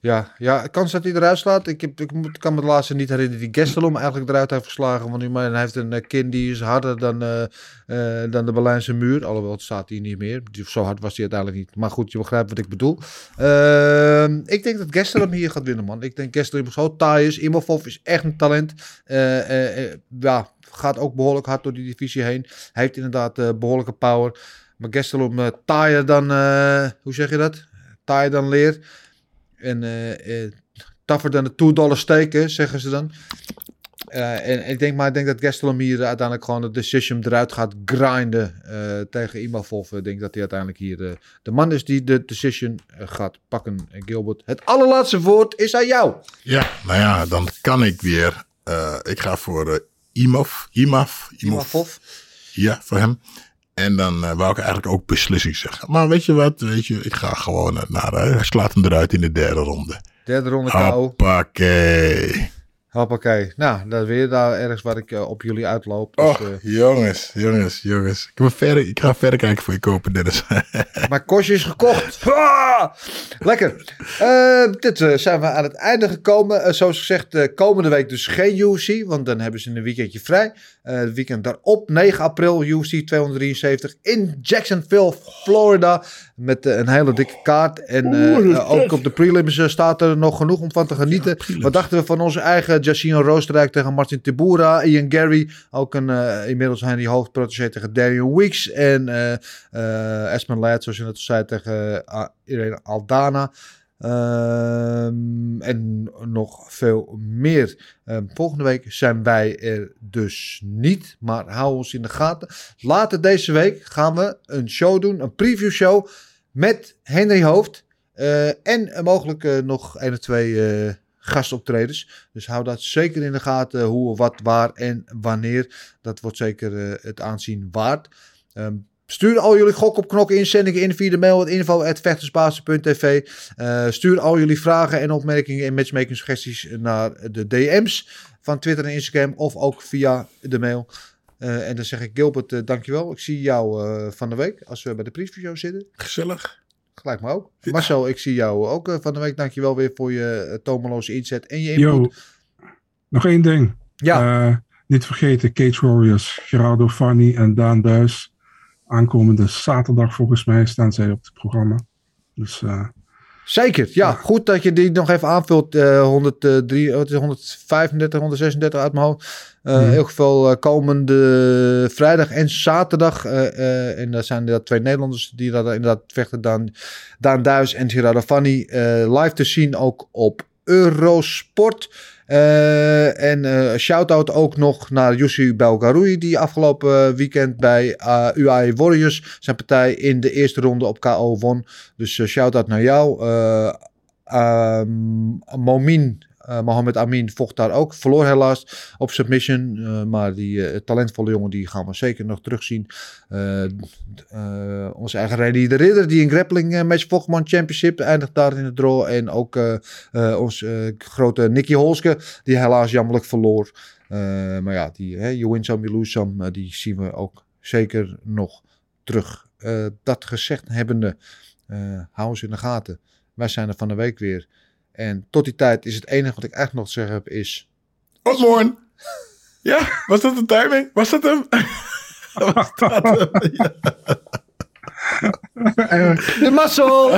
Ja, ja, kans dat hij eruit slaat. Ik, heb, ik kan me de laatste niet herinneren die Gestelum eigenlijk eruit heeft geslagen. Want hij heeft een kin die is harder dan, uh, uh, dan de Berlijnse muur. Alhoewel, het staat hier niet meer. Zo hard was hij uiteindelijk niet. Maar goed, je begrijpt wat ik bedoel. Uh, ik denk dat Gestelum hier gaat winnen, man. Ik denk Gestelum zo taai is. Imavov is echt een talent. ja, gaat ook behoorlijk hard door die divisie heen. Hij heeft inderdaad behoorlijke power. Maar Gestelum taaier dan, hoe zeg je dat? Taaier dan leer. En uh, uh, tougher dan de 2 dollar steken, zeggen ze dan. Uh, en, ik denk maar, ik denk dat Gastelum hier uiteindelijk gewoon de decision eruit gaat grinden tegen Imavov. Ik denk dat hij uiteindelijk hier de man is die de decision gaat pakken. En Gilbert, het allerlaatste woord is aan jou. Ja, nou ja, dan kan ik weer. ik ga voor Imov, Imav, Imavov. Ja, voor hem. En dan uh, wou ik eigenlijk ook beslissing zeggen. Maar weet je wat? Weet je, ik ga gewoon naar. Hij slaat hem eruit in de derde ronde. Derde ronde KO. Hoppakee. Hoppakee. Nou, dat is weer daar ergens waar ik eh, op jullie uitloop. Dus, Oh, eh, jongens, jongens, jongens. Ik, ben verder, ik ga verder kijken voor je kopen, Dennis. Mijn kostje is gekocht. Ah! Lekker. Eh, dit zijn we aan het einde gekomen. Zoals gezegd, komende week dus geen UFC. Want dan hebben ze een weekendje vrij. Het weekend daarop, 9 april, UFC 273 in Jacksonville, Florida. Met een hele dikke kaart. En ook op de prelims staat er nog genoeg om van te genieten. Wat dachten we van onze eigen Jacino Roosterijk tegen Martin Tibura. Ian Gary, ook een eh, inmiddels Henry hoofdprotégé tegen Darian Weeks. En eh eh Espen Ladd, zoals je net zei, tegen uh, Irene Aldana. Ehm, en nog veel meer. Ehm, volgende week zijn wij er dus niet. Maar hou ons in de gaten. Later deze week gaan we een show doen. Een preview show. Met Henry Hoofd. en mogelijk nog één of twee gastoptredens. Dus hou dat zeker in de gaten. Hoe, wat, waar en wanneer. Dat wordt zeker eh, het aanzien waard. Ehm, Stuur al jullie gok op knokken inzendingen in via de mail info.vechtersbasis.tv. Eh stuur al jullie vragen en opmerkingen en matchmaking suggesties naar de DM's van Twitter en Instagram of ook via de mail. Eh, en dan zeg ik Gilbert, dankjewel. Ik zie jou van de week als we bij de preview zitten. Gezellig. Gelijk maar ook. Marcel, ik zie jou ook eh, van de week. Dankjewel weer voor je uh, tomeloze inzet en je input. Yo, nog één ding. Ja. Uh, niet vergeten, Cage Warriors, Gerardo Fanny en Daan Duis. Aankomende zaterdag volgens mij staan zij op het programma. Dus, uh, Zeker, ja. Goed dat je die nog even aanvult. Uh, 103, 135, 136 uit mijn hoofd. Uh, mm. Heel veel komende vrijdag en zaterdag. En dat zijn dat twee Nederlanders die daar inderdaad vechten. Daan, Daan Duis en Gerardo Fanny. live te zien ook op Eurosport. Uh, en uh, shout-out ook nog naar Yussi Belgaroui, die afgelopen weekend bij UAE Warriors zijn partij in de eerste ronde op KO won. Dus shout-out naar jou. Um, Momin, Mohamed Amin vocht daar ook. Verloor helaas op submission. maar die talentvolle jongen die gaan we zeker nog terugzien. onze eigen Randy de Ridder, die een grappling match vocht, Championship, eindigt daar in de draw. En ook onze grote Nicky Holske, die helaas jammerlijk verloor. Uh, maar ja, die, hè, you win some, you lose some, uh, die zien we ook zeker nog terug. Uh, dat gezegd hebbende, hou ons in de gaten. Wij zijn er van de week weer. En tot die tijd is het enige wat ik echt nog te zeggen heb is... Osborne! ja, was dat de timing? Was dat hem? was dat hem? Ja. De muscle!